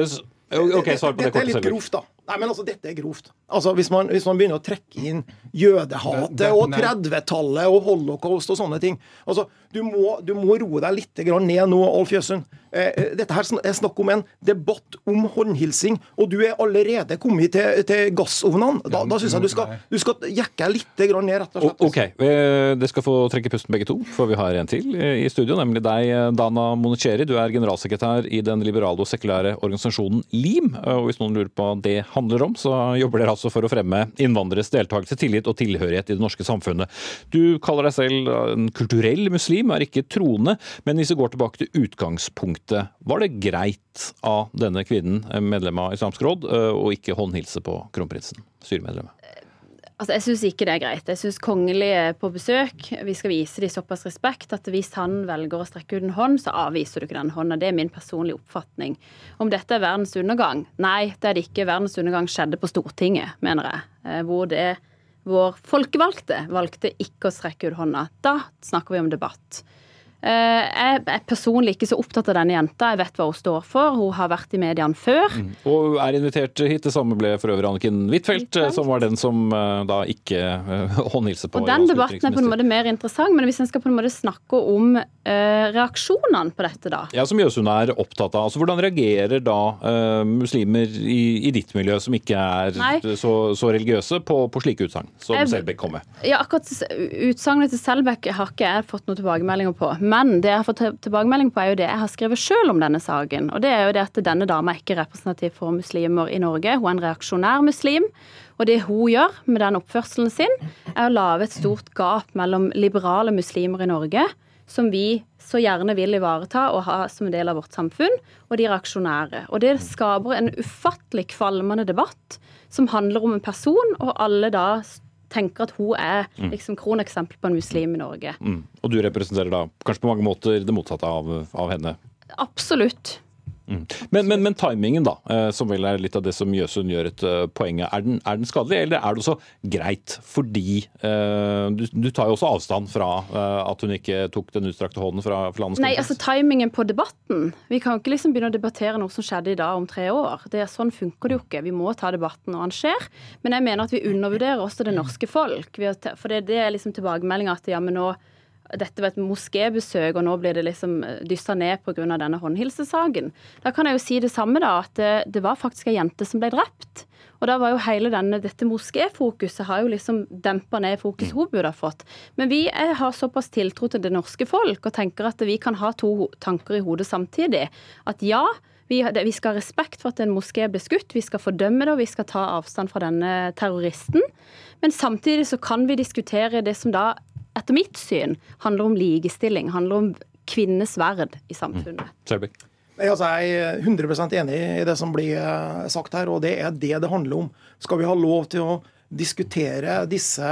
Ok, svar på det Dette er litt grovt, da. Nei, men altså, dette er grovt. Altså, Hvis man, hvis man begynner å trekke inn jødehatet og 30-tallet og holocaust og sånne ting altså, du, må, du må roe deg litt grann ned nå, Alf Jøsund. Eh, eh, dette her er snakk om en debatt om håndhilsing, og du er allerede kommet til, til gassovnene. Da, da syns jeg du skal, du skal jekke litt ned, rett og slett. Ok, eh, Dere skal få trekke pusten begge to, for vi har en til i studio. Nemlig deg, Dana Monicheri. Du er generalsekretær i den liberale og sekulære organisasjonen LIM. Og hvis noen lurer på hva det handler om, så jobber dere altså for å fremme innvandreres deltakelse, tillit og tilhørighet i det norske samfunnet. Du kaller deg selv en kulturell muslim, er ikke troende. Men hvis vi går tilbake til utgangspunktet, var det greit av denne kvinnen, eh, medlem av Islamsk råd, eh, å ikke håndhilse på kronprinsen, styremedlemmet? Altså, Jeg syns ikke det er greit. Jeg syns kongelige på besøk. Vi skal vise dem såpass respekt at hvis han velger å strekke ut en hånd, så avviser du ikke den hånda. Det er min personlige oppfatning. Om dette er verdens undergang? Nei, det er det ikke. Verdens undergang skjedde på Stortinget, mener jeg. Eh, Hvor det vår folkevalgte valgte ikke å strekke ut hånda. Da snakker vi om debatt. Eh, Jeg er personlig ikke så opptatt av denne jenta. Jeg vet hva hun står for. Hun har vært i mediene før. Og er invitert hit. Det samme ble for øvrig Anniken Huitfeldt, Huitfeldt. som var den som eh, da ikke uh, håndhilste på Og den debatten er på en måte mer interessant, men hvis en skal på en måte snakke om uh, reaksjonene på dette, da. Ja, Som Jøsund er opptatt av. Altså, Hvordan reagerer da uh, muslimer i, i ditt miljø, som ikke er så, så religiøse, på, på slike utsagn som Selbekk kom med? Ja, akkurat Utsagnet til Selbekk har ikke jeg fått noen tilbakemeldinger på. Men det jeg har fått tilbakemelding på, er jo det jeg har skrevet sjøl om denne saken. Og det er jo det at denne dama er ikke representativ for muslimer i Norge. Hun er en reaksjonær muslim. Og det hun gjør med den oppførselen sin, er å lage et stort gap mellom liberale muslimer i Norge, som vi så gjerne vil ivareta og ha som en del av vårt samfunn, og de reaksjonære. Og det skaper en ufattelig kvalmende debatt som handler om en person, og alle da tenker at hun er liksom kroneksempel på en muslim i Norge. Mm. Og du representerer da kanskje på mange måter det motsatte av, av henne? Absolutt. Mm. Men, men, men, timingen, da, eh, som vel er litt av det som Jøsund gjør et uh, poeng av, er, er, den skadelig, eller er det også greit? Fordi uh, du, du, tar jo også avstand fra uh, at hun ikke tok den utstrakte hånden fra, fra landets Nei, altså timingen på debatten. Vi kan ikke liksom begynne å debattere noe som skjedde i dag om tre år. Det er Sånn funker det jo ikke. Vi må ta debatten når den skjer. Men jeg mener at vi undervurderer også det norske folk. For det, det er liksom tilbakemeldinga at ja, men nå dette var et moskébesøk, og nå blir det liksom dyssa dysta ned pga. denne håndhilsesaken. Da kan jeg jo si det samme, da, at det, var faktisk ei jente som ble drept. Og da var jo hele denne, dette moskéfokuset har jo liksom dempa ned fokuset hun burde ha fått. Men vi er, har såpass tiltro til det norske folk og tenker at vi kan ha to tanker i hodet samtidig. At ja, vi, vi, skal ha respekt for at en moské ble skutt, vi skal fordømme det og vi skal ta avstand fra denne terroristen. Men samtidig så kan vi diskutere det som da etter mitt syn handler om likestilling, handler om kvinnes verd i samfunnet. Mm. Altså, jeg er 100% enig i det som blir eh, sagt her, og det er det det handler om. Skal vi ha lov til å diskutere disse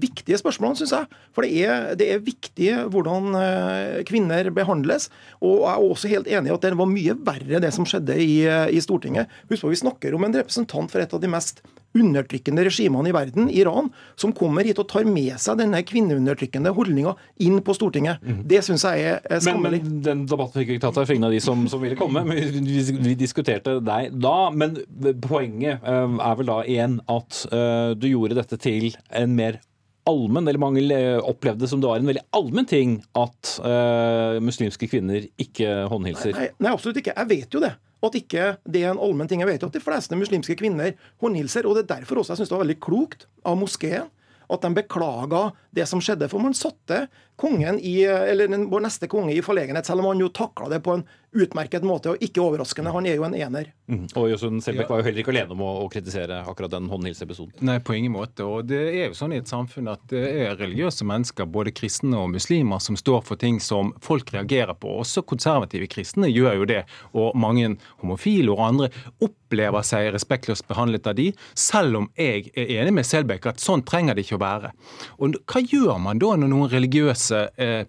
viktige spørsmålene, syns jeg. For det er, det er, viktig hvordan eh, kvinner behandles. Og jeg er også helt enig i at det var mye verre det som skjedde i, eh, i Stortinget. Husk på, Vi snakker om en representant for et av de mest undertrykkende regimene i verden, Iran, som kommer hit og tar med seg denne kvinneundertrykkende holdninga inn på Stortinget. Mm. Det syns jeg er skammelig. Men, men, Den debatten fikk vi ikke tatt av for ingen av de som, som ville komme. Men vi, vi, diskuterte deg da. Men poenget uh, er vel da igjen at uh, du gjorde dette til en mer allmenn, eller mange opplevde som det var en veldig allmenn ting at uh, muslimske kvinner ikke håndhilser? Nei, nei, absolutt ikke. Jeg vet jo det at ikke det er en allmenn ting. Jeg vet jo at de fleste muslimske kvinner håndhilser, og det er derfor også jeg syns det var veldig klokt av moskeen at de beklaga det som skjedde. For man satte kongen i, eller vår neste konge i forlegenhet, selv om han jo takla det på en utmerket måte, og ikke overraskende. Han er jo en ener. Mm. Og Jøsund Selbekk var jo heller ikke alene om å, å kritisere akkurat den håndhilseepisoden. Nei, på ingen måte. Og det er jo sånn i et samfunn at det er religiøse mennesker, både kristne og muslimer, som står for ting som folk reagerer på. Også konservative kristne gjør jo det. Og mange homofile og andre opplever seg respektløst behandlet av de, selv om jeg er enig med Selbekk at sånn trenger det ikke å være. Og hva gjør man da når noen religiøse eh,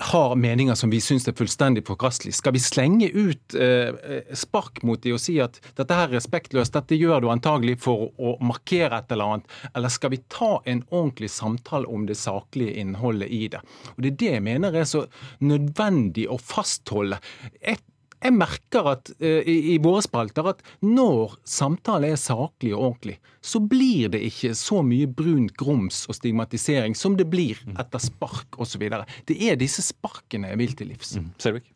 har meninger som vi syns er fullstendig forkastelige. Skal vi slenge ut eh, spark mot dem og si at dette her er respektløst, dette gjør du antagelig for å markere et eller annet, eller skal vi ta en ordentlig samtale om det saklige innholdet i det? Og Det er det jeg mener er så nødvendig å fastholde. Et jeg merker at uh, i, i, våre spalter at når samtalen er saklig og ordentlig, så blir det ikke så mye brunt grums og stigmatisering som det blir mm. etter spark osv. Det er disse sparkene jeg vil til livs. Mm. Selvik?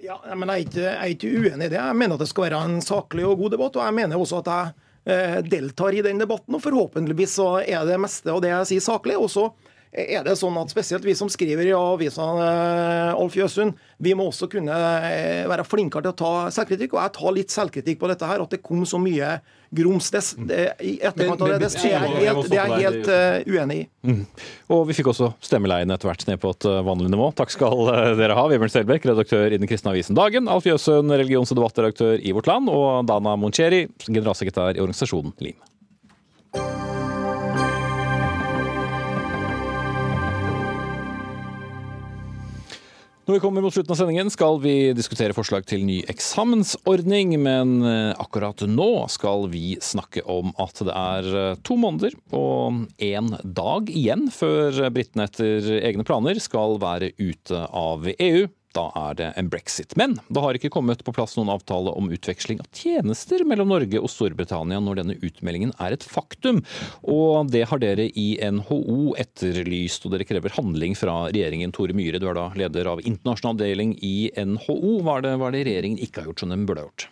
Ja, men jeg er, ikke, jeg er, ikke, uenig i det. Jeg mener at det skal være en saklig og god debatt. Og jeg mener også at jeg eh, deltar i den debatten, og forhåpentligvis så er det meste av det jeg sier, saklig. Og så er det sånn at spesielt vi som skriver i avisa, eh, Alf Jøsund, vi må også kunne eh, være flinkere til å ta selvkritikk. Og jeg tar litt selvkritikk på dette her, at det kom så mye grums det, det, i etterkant av det. Det, er jeg helt, det er helt uh, uenig i. Mm. Og vi fikk også stemmeleien etter hvert ned på et vanlig nivå. Takk skal dere ha, Vibjørn Selbekk, redaktør i den kristne avisen Dagen, Alf Jøsund, religions- og debattredaktør i Vårt Land, og Dana Moncheri, generalsekretær i organisasjonen LIM. Når vi kommer mot slutten av sendingen, skal vi diskutere forslag til ny eksamensordning. Men eh, akkurat nå skal vi snakke om at det er eh, to måneder og én dag igjen før britene etter egne planer skal være ute av EU da er det en brexit. Men det har ikke kommet på plass noen avtale om utveksling av tjenester mellom Norge og Storbritannia når denne utmeldingen er et faktum. Og det har dere i NHO etterlyst, og dere krever handling fra regjeringen. Tore Myhre, du er da leder av internasjonal avdeling i NHO. Hva er det, hva er det regjeringen ikke har gjort som den burde ha gjort?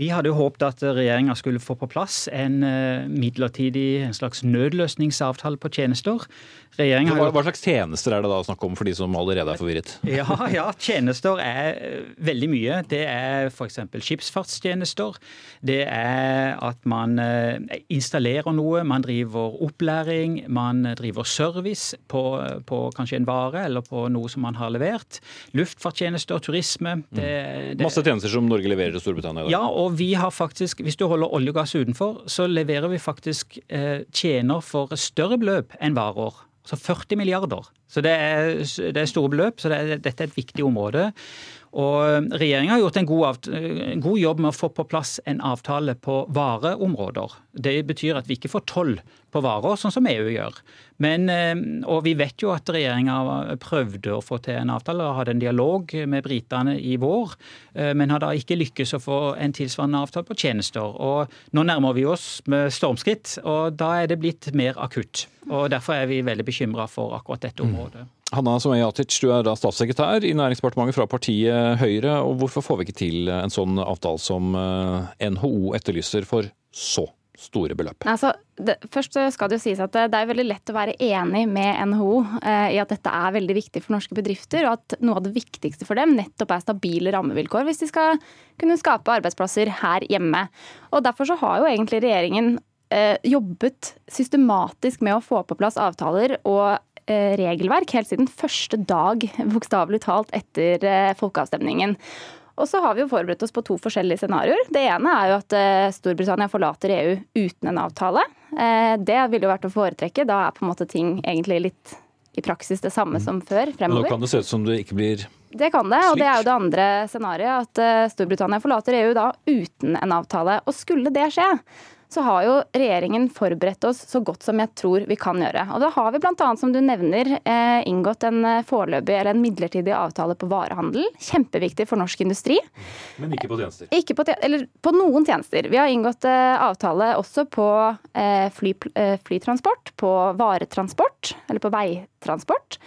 Vi hadde jo håpet at regjeringa skulle få på plass en eh, midlertidig en slags nødløsningsavtale på tjenester. Hva, hva, slags tjenester er det da snakk om for de som allerede er forvirret? Ja, ja tjenester er eh, veldig mye. Det er f.eks. skipsfartstjenester. Det er at man eh, installerer noe, man driver opplæring, man driver service på, på kanskje en vare eller på noe som man har levert. Luftfartstjenester, turisme. Det, det, Masse tjenester som Norge leverer til Storbritannia? Ja, og og vi har faktisk, hvis du holder olje og gass utenfor, så leverer vi faktisk eh, tjener for større beløp enn varer. Altså 40 milliarder. Så det er, det er store beløp, så det er, dette er et viktig område. Og Regjeringa har gjort en god, en god, jobb med å få på plass en avtale på vareområder. Det betyr at vi ikke får toll på varer, sånn som EU gjør. Men, eh, og vi vet jo at regjeringa prøvde å få til en avtale og hadde en dialog med britene i vår, eh, men har da ikke lykkes å få en tilsvarende avtale på tjenester. Og nå nærmer vi oss med stormskritt, og da er det blitt mer akutt. Og Derfor er vi veldig bekymra for akkurat dette området. Hanna Someyatic, du er da statssekretær i Næringsdepartementet fra partiet Høyre. og Hvorfor får vi ikke til en sånn avtale som eh, NHO etterlyser for så store beløp? Altså, det, først skal det jo sies at det er veldig lett å være enig med NHO eh, i at dette er veldig viktig for norske bedrifter, og at noe av det viktigste for dem nettopp er stabile rammevilkår hvis de skal kunne skape arbeidsplasser her hjemme. Og Derfor så har jo egentlig regjeringen eh, jobbet systematisk med å få på plass avtaler og Eh, regelverk helt siden første dag, bokstavelig talt, etter eh, folkeavstemningen. Og så har vi jo forberedt oss på to forskjellige scenarioer. Det ene er jo at eh, Storbritannia forlater EU uten en avtale. Det ville jo vært å foretrekke. Da er på en måte ting egentlig litt i praksis det samme som før fremover. Men nå kan det se ut som det ikke blir det kan det, og det er jo det andre scenarioet. At Storbritannia forlater EU da uten en avtale. Og skulle det skje, så har jo regjeringen forberedt oss så godt som jeg tror vi kan gjøre. Og da har vi bl.a. som du nevner eh, inngått en eh, foreløpig eller en midlertidig avtale på varehandel. Kjempeviktig for norsk industri. Men ikke på tjenester? Ikke på, eller på noen tjenester. Vi har inngått eh, avtale også på fly, flytransport, på varetransport eller på veitransport.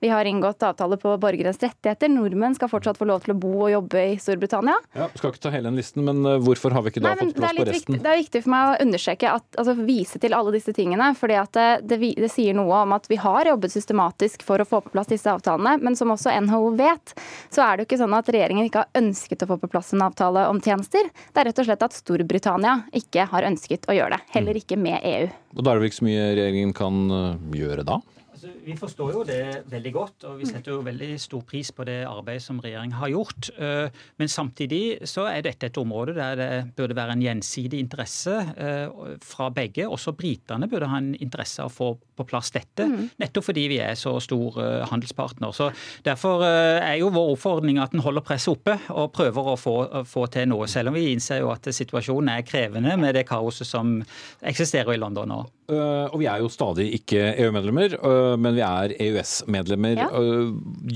Vi har inngått avtale på borgernes rettigheter. Nordmenn skal fortsatt få lov til å bo og jobbe i Storbritannia. Ja, Skal ikke ta hele den listen, men eh, hvorfor har vi ikke da Nei, fått plass på resten? Viktig, det er viktig for meg å understreke, at, altså vise til alle disse tingene. fordi det, det, det, sier noe om at vi har jobbet systematisk for å få på plass disse avtalene. Men som også NHO vet, så er det jo ikke sånn at regjeringen ikke har ønsket å få på plass en avtale om tjenester. Det er rett og slett at Storbritannia ikke har ønsket å gjøre det. Heller ikke med EU. Og Da er det vel ikke så mye regjeringen kan eh, gjøre da? Altså, vi forstår jo det veldig godt, og vi setter jo veldig stor pris på det arbeidet som regjeringen har gjort. Eh, men samtidig så er dette et område der det burde være en gjensidig interesse eh, fra begge. Også britene burde ha en interesse av å få på plass dette, mm. nettopp fordi vi er så stor eh, handelspartner. Så Derfor er jo vår oppfordring at en holder presset oppe og prøver å få, få, til noe, selv om vi innser jo at situasjonen er krevende med det kaoset som eksisterer i London nå. Og vi er jo stadig ikke EU-medlemmer men vi er EØS-medlemmer. Ja.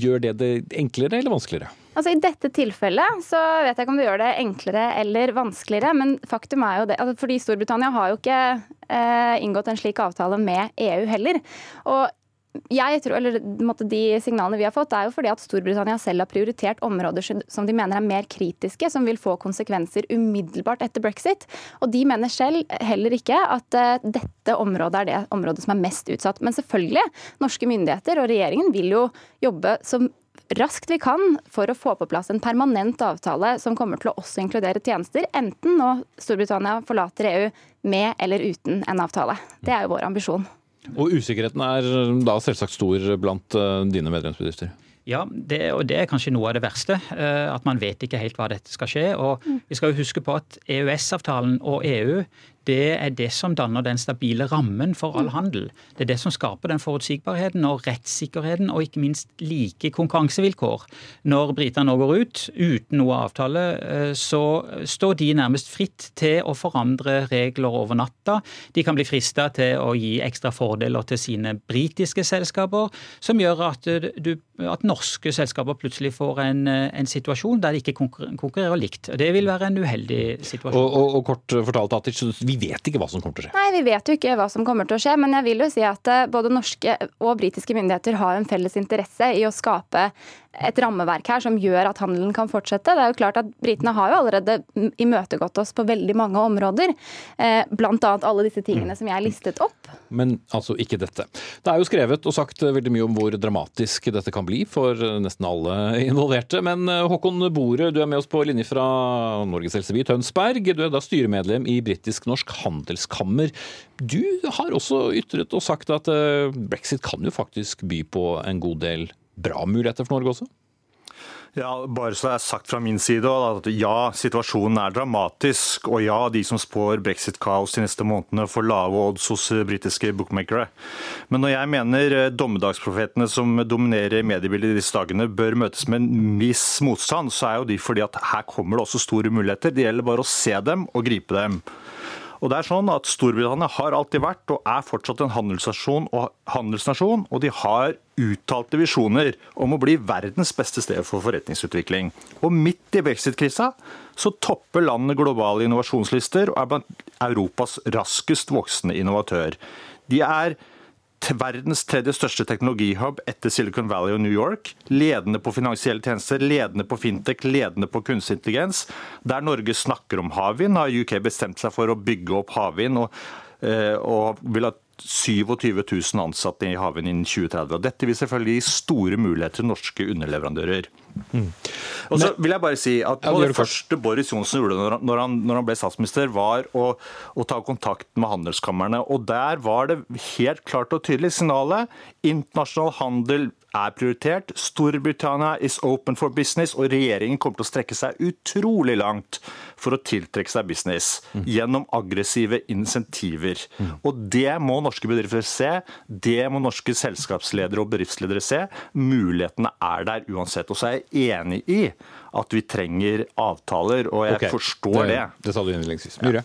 Gjør det det enklere eller vanskeligere? Altså I dette tilfellet så vet jeg ikke om det gjør det enklere eller vanskeligere, men faktum er jo det. Altså fordi Storbritannia har jo ikke eh, inngått en slik avtale med EU heller. Og jeg tror, eller De signalene vi har fått, er jo fordi at Storbritannia selv har prioritert områder som de mener er mer kritiske, som vil få konsekvenser umiddelbart etter brexit. Og de mener selv heller ikke at uh, dette området er det området som er mest utsatt. Men selvfølgelig, norske myndigheter og regjeringen vil jo jobbe som raskt vi kan for å få på plass en permanent avtale som kommer til å også inkludere tjenester, enten nå Storbritannia forlater EU med eller uten en avtale. Det er jo vår ambisjon. Og usikkerheten er da selvsagt stor blant eh, dine medlemsbedrifter? Ja, det, og det er kanskje noe av det verste. Eh, at man vet ikke helt hva dette skal skje. Og vi skal jo huske på at EØS-avtalen og EU det er det som danner den stabile rammen for all mm. handel. Det er det som skaper den forutsigbarheten og rettssikkerheten, og ikke minst like konkurransevilkår. Når britene nå går ut uten noe avtale, eh, så står de nærmest fritt til å forandre regler over natta. De kan bli frista til å gi ekstra fordeler til sine britiske selskaper, som gjør at, du, at norske selskaper plutselig får en, en, situasjon der de ikke konkurrerer likt. Det vil være en uheldig situasjon. Og, og, og kort fortalt, Atic, vi vet ikke hva som kommer til å skje. Nei, vi vet jo ikke hva som kommer til å skje. Men jeg vil jo si at eh, både norske og britiske myndigheter har en felles interesse i å skape et rammeverk her som gjør at handelen kan fortsette. Det er jo klart at Britene har jo allerede imøtegått oss på veldig mange områder. Eh, Bl.a. alle disse tingene som jeg listet opp. Men altså ikke dette. Det er jo skrevet og sagt veldig mye om hvor dramatisk dette kan bli for nesten alle involverte. Men eh, Håkon Bore, du er med oss på linje fra Norges Helseby Tønsberg. Du er da styremedlem i Britisk-norsk handelskammer. Du har også ytret og sagt at eh, brexit kan jo faktisk by på en god del bra muligheter for Norge også? Ja, bare så det er sagt fra min side at ja, situasjonen er dramatisk. Og ja, de som spår brexit-kaos de neste månedene, får lave odds hos britiske bookmakere. Men når jeg mener eh, dommedagsprofetene som dominerer mediebildet disse dagene, bør møtes med en viss motstand, så er jo de fordi at her kommer det også store muligheter. Det gjelder bare å se dem og gripe dem. Og det er sånn at Storbritannia har alltid vært og er fortsatt en handelsnasjon og, handelsnasjon, og de har uttalte visjoner om å bli verdens beste sted for forretningsutvikling. Og midt i brexit-krisa så topper landet globale innovasjonslister og er blant Europas raskest voksende innovatør. De er verdens tredje største teknologihub etter Silicon Valley og New York. Ledende på finansielle tjenester, ledende på fintech, ledende på kunstig intelligens. Der Norge snakker om havvind, har UK bestemt seg for å bygge opp havvind. og, eh, og vil ha 27 000 ansatte i havvind innen 2030. og Dette vil selvfølgelig gi store muligheter til norske underleverandører. Mm. Og så vil jeg bare si at Det første Boris Johnsen gjorde når han, når han ble statsminister, var å, å, ta kontakt med handelskammerne. og Der var det helt klart og tydelig signalet. Internasjonal handel er prioritert. Storbritannia is open for business, og regjeringen kommer til å strekke seg utrolig langt for å tiltrekke seg business mm. gjennom aggressive insentiver. Mm. Og Det må norske bedrifter se, det må norske selskapsledere og bedriftsledere se. Mulighetene er der uansett. Og så er jeg enig i at vi trenger avtaler, og jeg okay. forstår det. Det, det sa du innledningsvis. Myhre?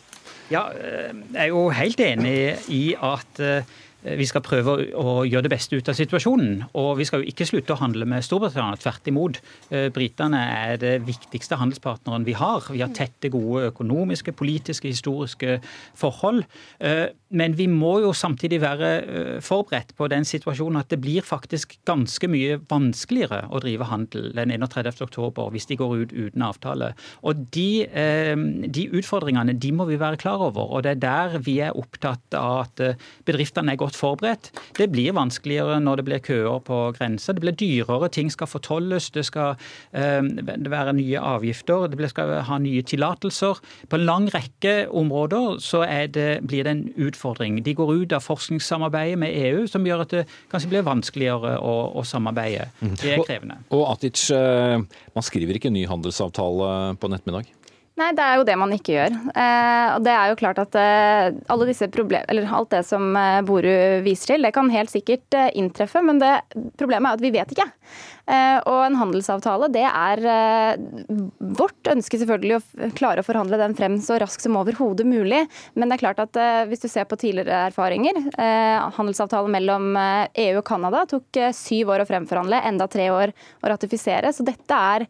Ja, eh, jeg er jo helt enig i at eh, vi skal prøve å gjøre det beste ut av situasjonen. Og vi skal jo ikke slutte å handle med Storbritannia. Tvert imot. Eh, britene er det viktigste handelspartneren vi har. Vi har tette, gode økonomiske, politiske, historiske forhold. Eh, men vi må jo samtidig være eh, forberedt på den situasjonen at det blir faktisk ganske mye vanskeligere å drive handel den 31. oktober hvis de går ut uten avtale. Og de, de utfordringene de må vi være klar over. Og det er der vi er opptatt av at bedriftene er godt godt forberedt. Det blir vanskeligere når det blir køer på grensa. Det blir dyrere, ting skal fortolles, det skal eh, være nye avgifter, det skal ha nye tillatelser. På en lang rekke områder så det, blir det en utfordring. De går ut av forskningssamarbeidet med EU, som gjør at det kanskje blir vanskeligere å, å samarbeide. Mhm. Det er krevende. Og, og Atic, eh, man skriver ikke ny handelsavtale på en ettermiddag? Nei, det er jo det man ikke gjør. Eh, og det er jo klart at eh, alle disse problem, eller alt det som eh, Boru viser til, det kan helt sikkert eh, inntreffe, men det, problemet er at vi vet ikke. Og en handelsavtale, det er vårt ønske selvfølgelig å klare å forhandle den frem så raskt som overhodet mulig. Men det er klart at hvis du ser på tidligere erfaringer, handelsavtalen mellom EU og Canada tok syv år å fremforhandle, enda tre år å ratifisere. Så dette er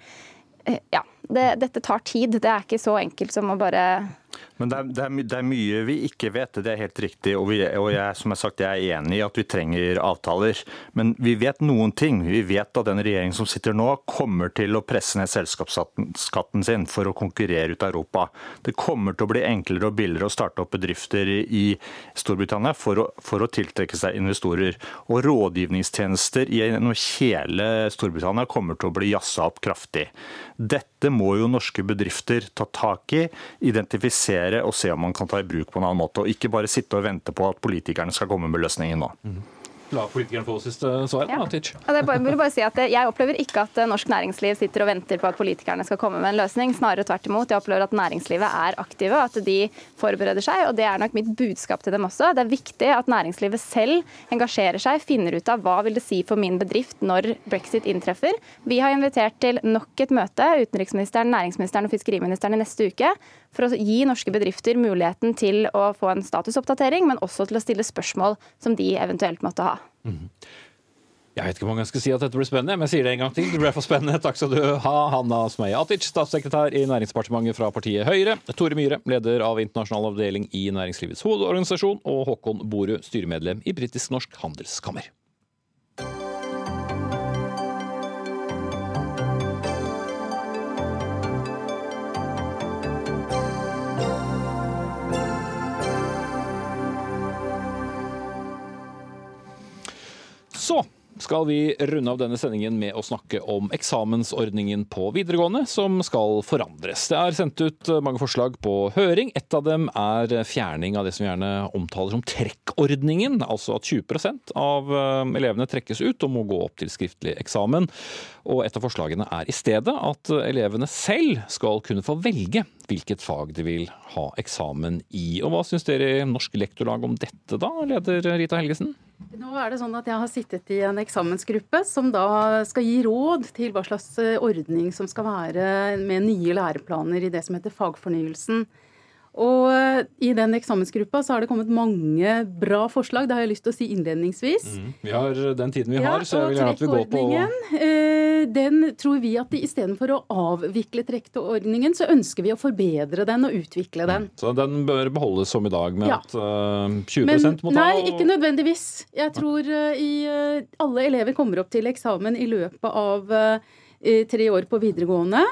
ja, det, dette tar tid. Det er ikke så enkelt som å bare men det er, det, er, det er, mye vi ikke vet, det er helt riktig. Og, vi, og jeg, som jeg, sagt, jeg er enig i at vi trenger avtaler. Men vi vet noen ting. Vi vet at den regjeringen som sitter nå, kommer til å presse ned selskapsskatten sin for å konkurrere ut Europa. Det kommer til å bli enklere og billigere å starte opp bedrifter i Storbritannia for å, for å tiltrekke seg investorer. Og rådgivningstjenester i hele Storbritannia kommer til å bli jazza opp kraftig. Dette må jo norske bedrifter ta tak i, identifisere og se om man kan ta i bruk på en annen måte. Og ikke bare sitte og vente på at politikerne skal komme med løsningen nå. Mm. La politikeren få siste svar. Ja. Ja, bare, jeg, bare si at jeg opplever ikke at eh, norsk næringsliv sitter og venter på at politikerne skal komme med en løsning. Snarere tvert imot. Jeg opplever at næringslivet er aktive, at de forbereder seg. og Det er nok mitt budskap til dem også. Det er viktig at næringslivet selv engasjerer seg, finner ut av hva vil det si for min bedrift når brexit inntreffer. Vi har invitert til nok et møte, utenriksministeren, næringsministeren og fiskeriministeren i neste uke, for å gi norske bedrifter muligheten til å få en statusoppdatering, men også til å stille spørsmål som de eventuelt måtte ha. Mm. Jeg vet ikke om jeg skal si at dette blir spennende, men jeg sier det en gang til. Det ble for spennende. Takk skal du ha, Hanna Smeie Atic, statssekretær i Næringsdepartementet fra partiet Høyre, Tore Myhre, leder av internasjonal avdeling i Næringslivets hovedorganisasjon, og Håkon Borud, styremedlem i Britisk-norsk handelskammer. Så skal vi runde av denne sendingen med å snakke om eksamensordningen på videregående, som skal forandres. Det er sendt ut mange forslag på høring. Et av dem er fjerning av det som vi gjerne omtaler som trekkordningen, altså at 20 av eh, elevene trekkes ut og må gå opp til skriftlig eksamen. Og et av forslagene er i stedet at elevene selv skal kunne få velge hvilket fag de vil ha eksamen i. Og hva syns dere i Norsk Lektorlag om dette da, leder Rita Helgesen? Nå er det sånn at Jeg har sittet i en eksamensgruppe som da skal gi råd til hva slags eh, ordning som skal være med nye læreplaner i det som heter fagfornyelsen. Og eh, i den eksamensgruppa så har det kommet mange bra forslag. Det har jeg lyst til å si innledningsvis. Mm. Vi har den tiden vi har, så jeg vil gjerne at vi går på Den tror vi at istedenfor å avvikle trekkordningen, så ønsker vi å forbedre den og utvikle den. Så den bør beholdes som i dag, med ja. at 20 Men, må ta Nei, ikke nødvendigvis. Jeg tror i, alle elever kommer opp til eksamen i løpet av tre år på videregående.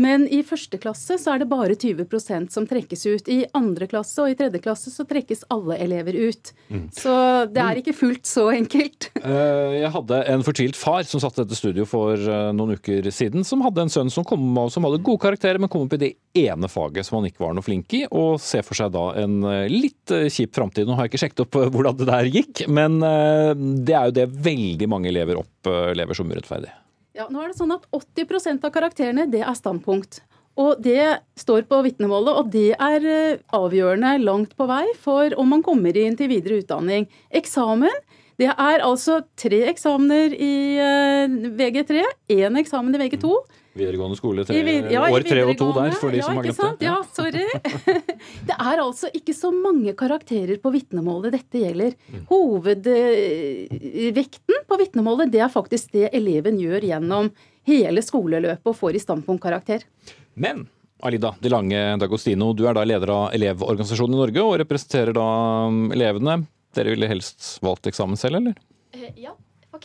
Men i første klasse så er det bare 20% som trekkes ut. I andre klasse og i tredje klasse så trekkes alle elever ut. Mm. Så det er ikke fullt så enkelt. Eh, jeg hadde en fortvilt far som satt i dette studio for eh, noen uker siden, som hadde en sønn som, kom, som hadde gode karakterer, men kom opp i det ene faget som han ikke var noe flink i, og ser for seg da en eh, litt kjip framtid. Nå har jeg ikke sjekket opp hvordan det der gikk, men det er jo det veldig mange elever opplever som urettferdig. Ja, nå er det sånn at 80% av karakterene det er standpunkt. Og det står på vitnemålet, og det er eh, avgjørende langt på vei for om man kommer inn til videre utdanning. Eksamen det er altså tre eksamener i eh, VG3, én eksamen i VG2. Videregående skole, tre, ja, år tre og to der, for de ja, som har glemt det. Ja, sorry. det er altså ikke så mange karakterer på vitnemålet dette gjelder. Mm. Hovedvekten på vitnemålet det er faktisk det eleven gjør gjennom hele skoleløpet og får i standpunktkarakter. Men Alida De Lange Dagostino, du er da leder av Elevorganisasjonen i Norge og representerer da elevene. Dere ville helst valgt eksamen selv, eller? Eh, ja,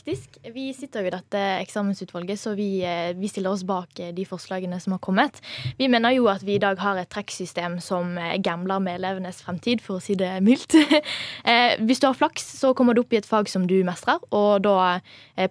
Faktisk. Vi sitter jo i dette eksamensutvalget, så vi, eh, vi, stiller oss bak eh, de forslagene som har kommet. Vi mener jo at vi i dag har et trekksystem som eh, gambler med elevenes fremtid, for å si det mildt. Hvis du har flaks, så kommer du opp i et fag som du mestrer, og da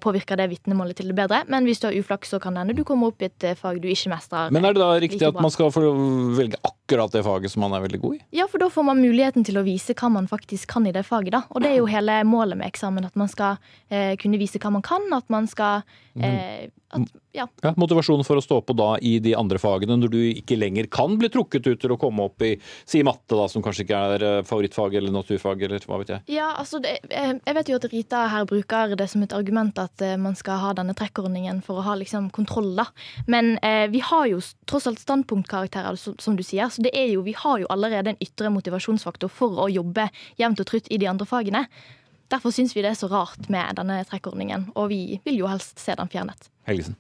påvirker det vitnemålet til det bedre. Men hvis du har uflaks, så kan det hende du kommer opp i et fag du ikke mestrer. Men er det da riktig at man skal velge akkurat det faget som man er veldig god i? Ja, for da får man muligheten til å vise hva man faktisk kan i det faget, da. Og det er jo hele målet med eksamen, at man skal eh, kunne vise hva man kan. At man skal mm. eh, at, ja. ja. Motivasjonen for å stå på da i de andre fagene, når du ikke lenger kan bli trukket ut til å komme opp i si matte, da, som kanskje ikke er eh, favorittfag eller naturfag, eller hva vet jeg. Ja, altså det, eh, Jeg vet jo at Rita her bruker det som et argument at eh, man skal ha denne trekkordningen for å ha liksom kontroll, da. Men eh, vi har jo tross alt standpunktkarakterer, som, som, du sier. Så det er jo, vi har jo allerede en ytre motivasjonsfaktor for å jobbe jevnt og trutt i de andre fagene. Derfor syns vi det er så rart med denne trekkordningen, og vi vil jo helst se den fjernet. Helgesen.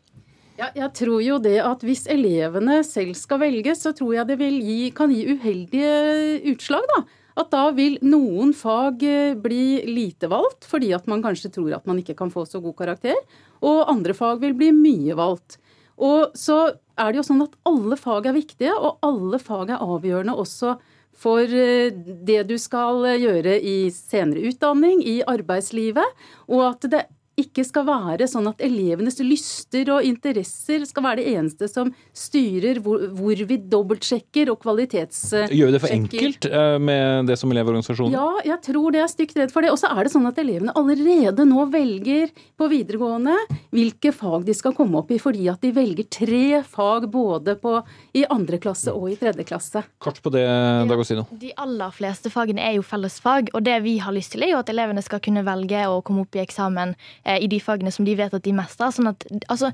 Ja, jeg tror jo det at hvis elevene selv skal velge, så tror jeg det gi, kan gi uheldige utslag, da. At da vil noen fag eh, bli lite valgt, fordi at man kanskje tror at man ikke kan få så god karakter. Og andre fag vil bli mye valgt. Og så er det jo sånn at alle fag er viktige, og alle fag er avgjørende også for eh, det du skal eh, gjøre i senere utdanning, i arbeidslivet, og at det ikke skal være sånn at elevenes lyster og interesser skal være det eneste som styrer hvor, hvor vi dobbeltsjekker og kvalitetssjekker. Gjør vi det for enkelt eh, med det som Elevorganisasjonen? Ja, jeg tror det er stygt redd for det. Og så er det sånn at elevene allerede nå velger på videregående hvilke fag de skal komme opp i, fordi at de velger tre fag både på, i andre klasse og i tredje klasse. Kort på det, Dagostino. Ja, de aller fleste fagene er jo fellesfag, og det vi har lyst til er jo at elevene skal kunne velge å komme opp i eksamen i de fagene som de vet at de mestrer. Sånn at, altså,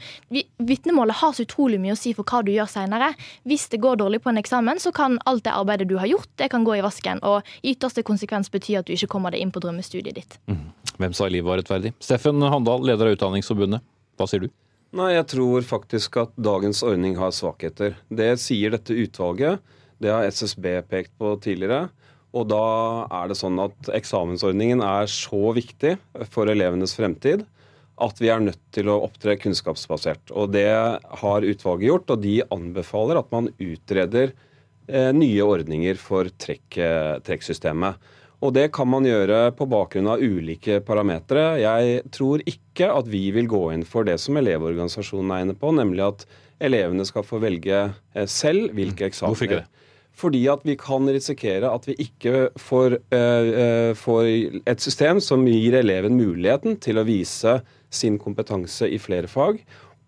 Vitnemålet har så utrolig mye å si for hva du gjør seinere. Hvis det går dårlig på en eksamen, så kan alt det arbeidet du har gjort, det kan gå i vasken. Og i ytterste konsekvens bety at du ikke kommer deg inn på drømmestudiet ditt. Mm. Hvem sa livet var rettferdig? Steffen Handal, leder av Utdanningsforbundet. Hva sier du? Nei, Jeg tror faktisk at dagens ordning har svakheter. Det sier dette utvalget. Det har SSB pekt på tidligere. Og da er det sånn at eksamensordningen er så viktig for elevenes fremtid at vi er nødt til å opptre kunnskapsbasert. Og det har utvalget gjort, og de anbefaler at man utreder eh, nye ordninger for trekk, trekksystemet. Og det kan man gjøre på bakgrunn av ulike parametere. Jeg tror ikke at vi vil gå inn for det som Elevorganisasjonen er inne på, nemlig at elevene skal få velge eh, selv hvilke eksamener. Hvorfor ikke det? Fordi at vi kan risikere at vi ikke får, uh, får, et system som gir eleven muligheten til å vise sin kompetanse i flere fag,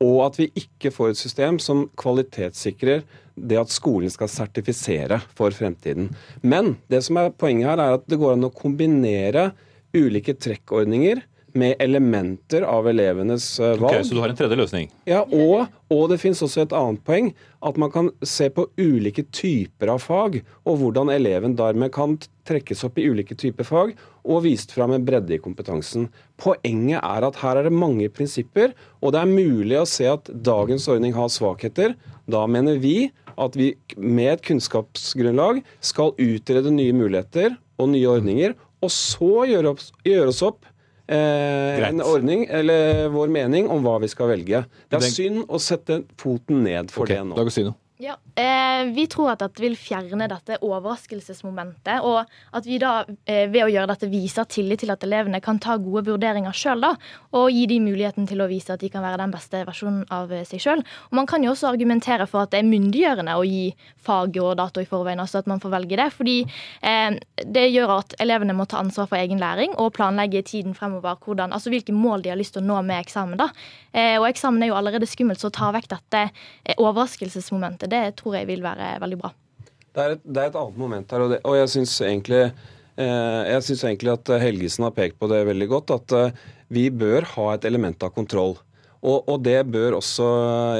og at vi ikke får et system som kvalitetssikrer det at skolen skal sertifisere for fremtiden. Men det som er poenget her, er at det går an å kombinere ulike trekkordninger med elementer av elevenes valg. Okay, så du har en tredje løsning? Ja, og, og det finnes også et annet poeng. At man kan se på ulike typer av fag, og hvordan eleven dermed kan trekkes opp i ulike typer fag, og vist fram en bredde i kompetansen. Poenget er at her er det mange prinsipper, og det er mulig å se at dagens ordning har svakheter. Da mener vi at vi med et kunnskapsgrunnlag skal utrede nye muligheter og nye ordninger, og så gjøre, oss opp eh, en ordning, eller vår mening, om hva vi skal velge. Det er synd å sette foten ned for okay. det nå. D'Agostino. Ja, eh, Vi tror at dette vil fjerne dette overraskelsesmomentet, og at vi da eh, ved å gjøre dette viser tillit til at elevene kan ta gode vurderinger sjøl, og gi de muligheten til å vise at de kan være den beste versjonen av eh, seg sjøl. Man kan jo også argumentere for at det er myndiggjørende å gi fag og dato i forveien, altså at man får velge det. Fordi eh, det gjør at elevene må ta ansvar for egen læring og planlegge tiden fremover hvordan, altså hvilke mål de har lyst til å nå med eksamen. da. Eh, og eksamen er jo allerede skummelt, så ta vekk dette eh, det tror jeg vil være veldig bra. Det er et, det er et annet moment her, og, det, og jeg syns egentlig, eh, egentlig at Helgesen har pekt på det veldig godt, at eh, vi bør ha et element av kontroll. Og, og, det bør også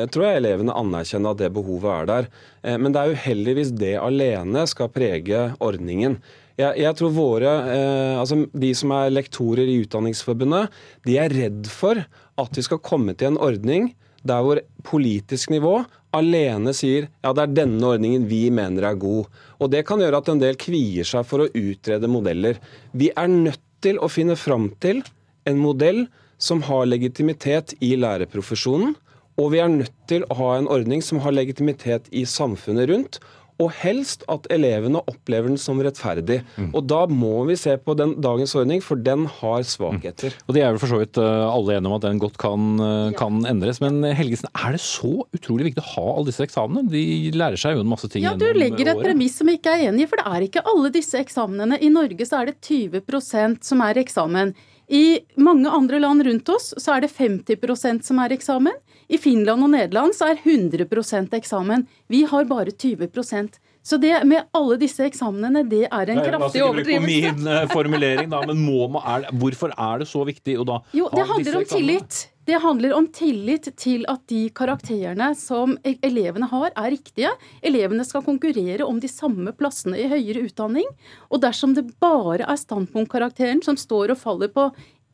Jeg tror jeg elevene anerkjenne at det behovet er der. Eh, men det er uheldig hvis det alene skal prege ordningen. Jeg, jeg tror våre, eh, altså De som er lektorer i Utdanningsforbundet, de er redd for at vi skal komme til en ordning der hvor politisk nivå alene sier ja, det er denne ordningen vi mener er god. Og Det kan gjøre at en del kvier seg for å utrede modeller. Vi er nødt til å finne fram til en modell som har legitimitet i lærerprofesjonen, og vi er nødt til å ha en ordning som har legitimitet i samfunnet rundt. Og helst at elevene opplever den som rettferdig. Og Da må vi se på den dagens ordning, for den har svakheter. Og De er vel for så vidt eh, alle enige om at den godt kan, kan ja. endres. Men eh, Helgesen, er det så utrolig viktig å ha alle disse eksamene? De lærer seg jo en masse ting Ja, du legger et året. premiss som jeg ikke er enig i, for det er ikke alle disse eksamenene. I Norge så er det 20% som er eksamen. I mange andre land rundt oss så er det 50% som er eksamen. I Finland og Nederland så er 100% eksamen. Vi har bare 20% Så det med alle disse eksamenene, det er en Nei, kraftig overdrivelse. min eh, formulering, da, men må, er hvorfor er det så viktig å da Jo, ha det handler om tillit. Det handler om tillit til at de karakterene som e- elevene har, er riktige. Elevene skal konkurrere om de samme plassene i høyere utdanning. Og dersom det bare er standpunktkarakteren som står og faller på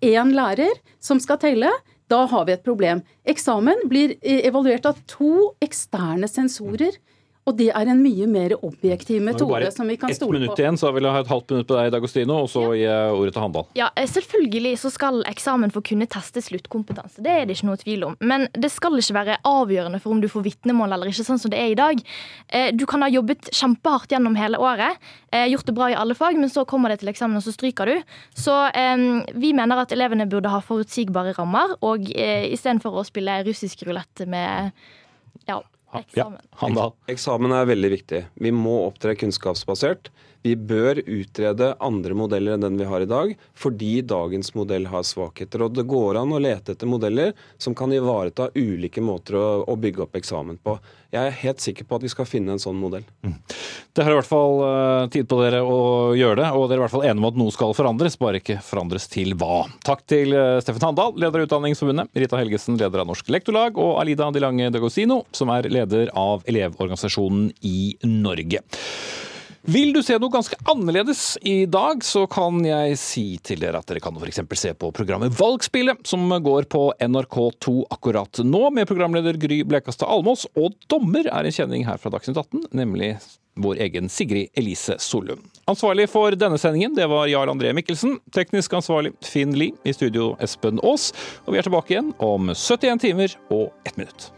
én lærer som skal telle, da har vi et problem. Eksamen blir eh, evaluert av to eksterne sensorer. Og det er en mye mer objektiv metode som vi kan stole ett stole minutt igjen, så vil jeg ha et halvt minutt på deg, Dagostino, og så ja. jeg ordet til Handal. Ja, eh, Selvfølgelig så skal eksamen få kunne teste sluttkompetanse. Det er det ikke noe tvil om. Men det skal ikke være avgjørende for om du får vitnemål eller ikke, sånn som det er i dag. Eh, Du kan ha jobbet kjempehardt gjennom hele året, eh, gjort det bra i alle fag, men så kommer det til eksamen, og så stryker du. Så vi mener at elevene burde ha forutsigbare rammer, og istedenfor å spille russisk rulett med ja, eksamen. Eksamen er veldig viktig. Vi må opptre kunnskapsbasert. Vi bør utrede andre modeller enn den vi har i dag, fordi dagens modell har svakheter. Og det går an å lete etter modeller som kan ivareta ulike måter å, å bygge opp eksamen på. Jeg er helt sikker på at vi skal finne en sånn modell. Det har i hvert fall eh, tid på dere å gjøre det, og dere er i hvert fall enige om at noe skal forandres, bare ikke forandres til hva. Takk til eh, Steffen Handal, leder av Utdanningsforbundet, Rita Helgesen, leder av Norsk Lektorlag, og Alida Dilange Dagosino, som er leder av Elevorganisasjonen i Norge. Vil du se noe ganske annerledes i dag, så kan jeg si til dere at dere kan f.eks. se på programmet Valgspillet, som går på NRK2 akkurat nå, med programleder Gry Blekastad Almås, og dommer er en kjenning her fra Dagsnytt 18, nemlig vår egen Sigrid Elise Solum. Ansvarlig for denne sendingen det var Jarl André Mikkelsen. Teknisk ansvarlig Finn Lie. I studio Espen Aas. Og vi er tilbake igjen om 71 timer og ett minutt.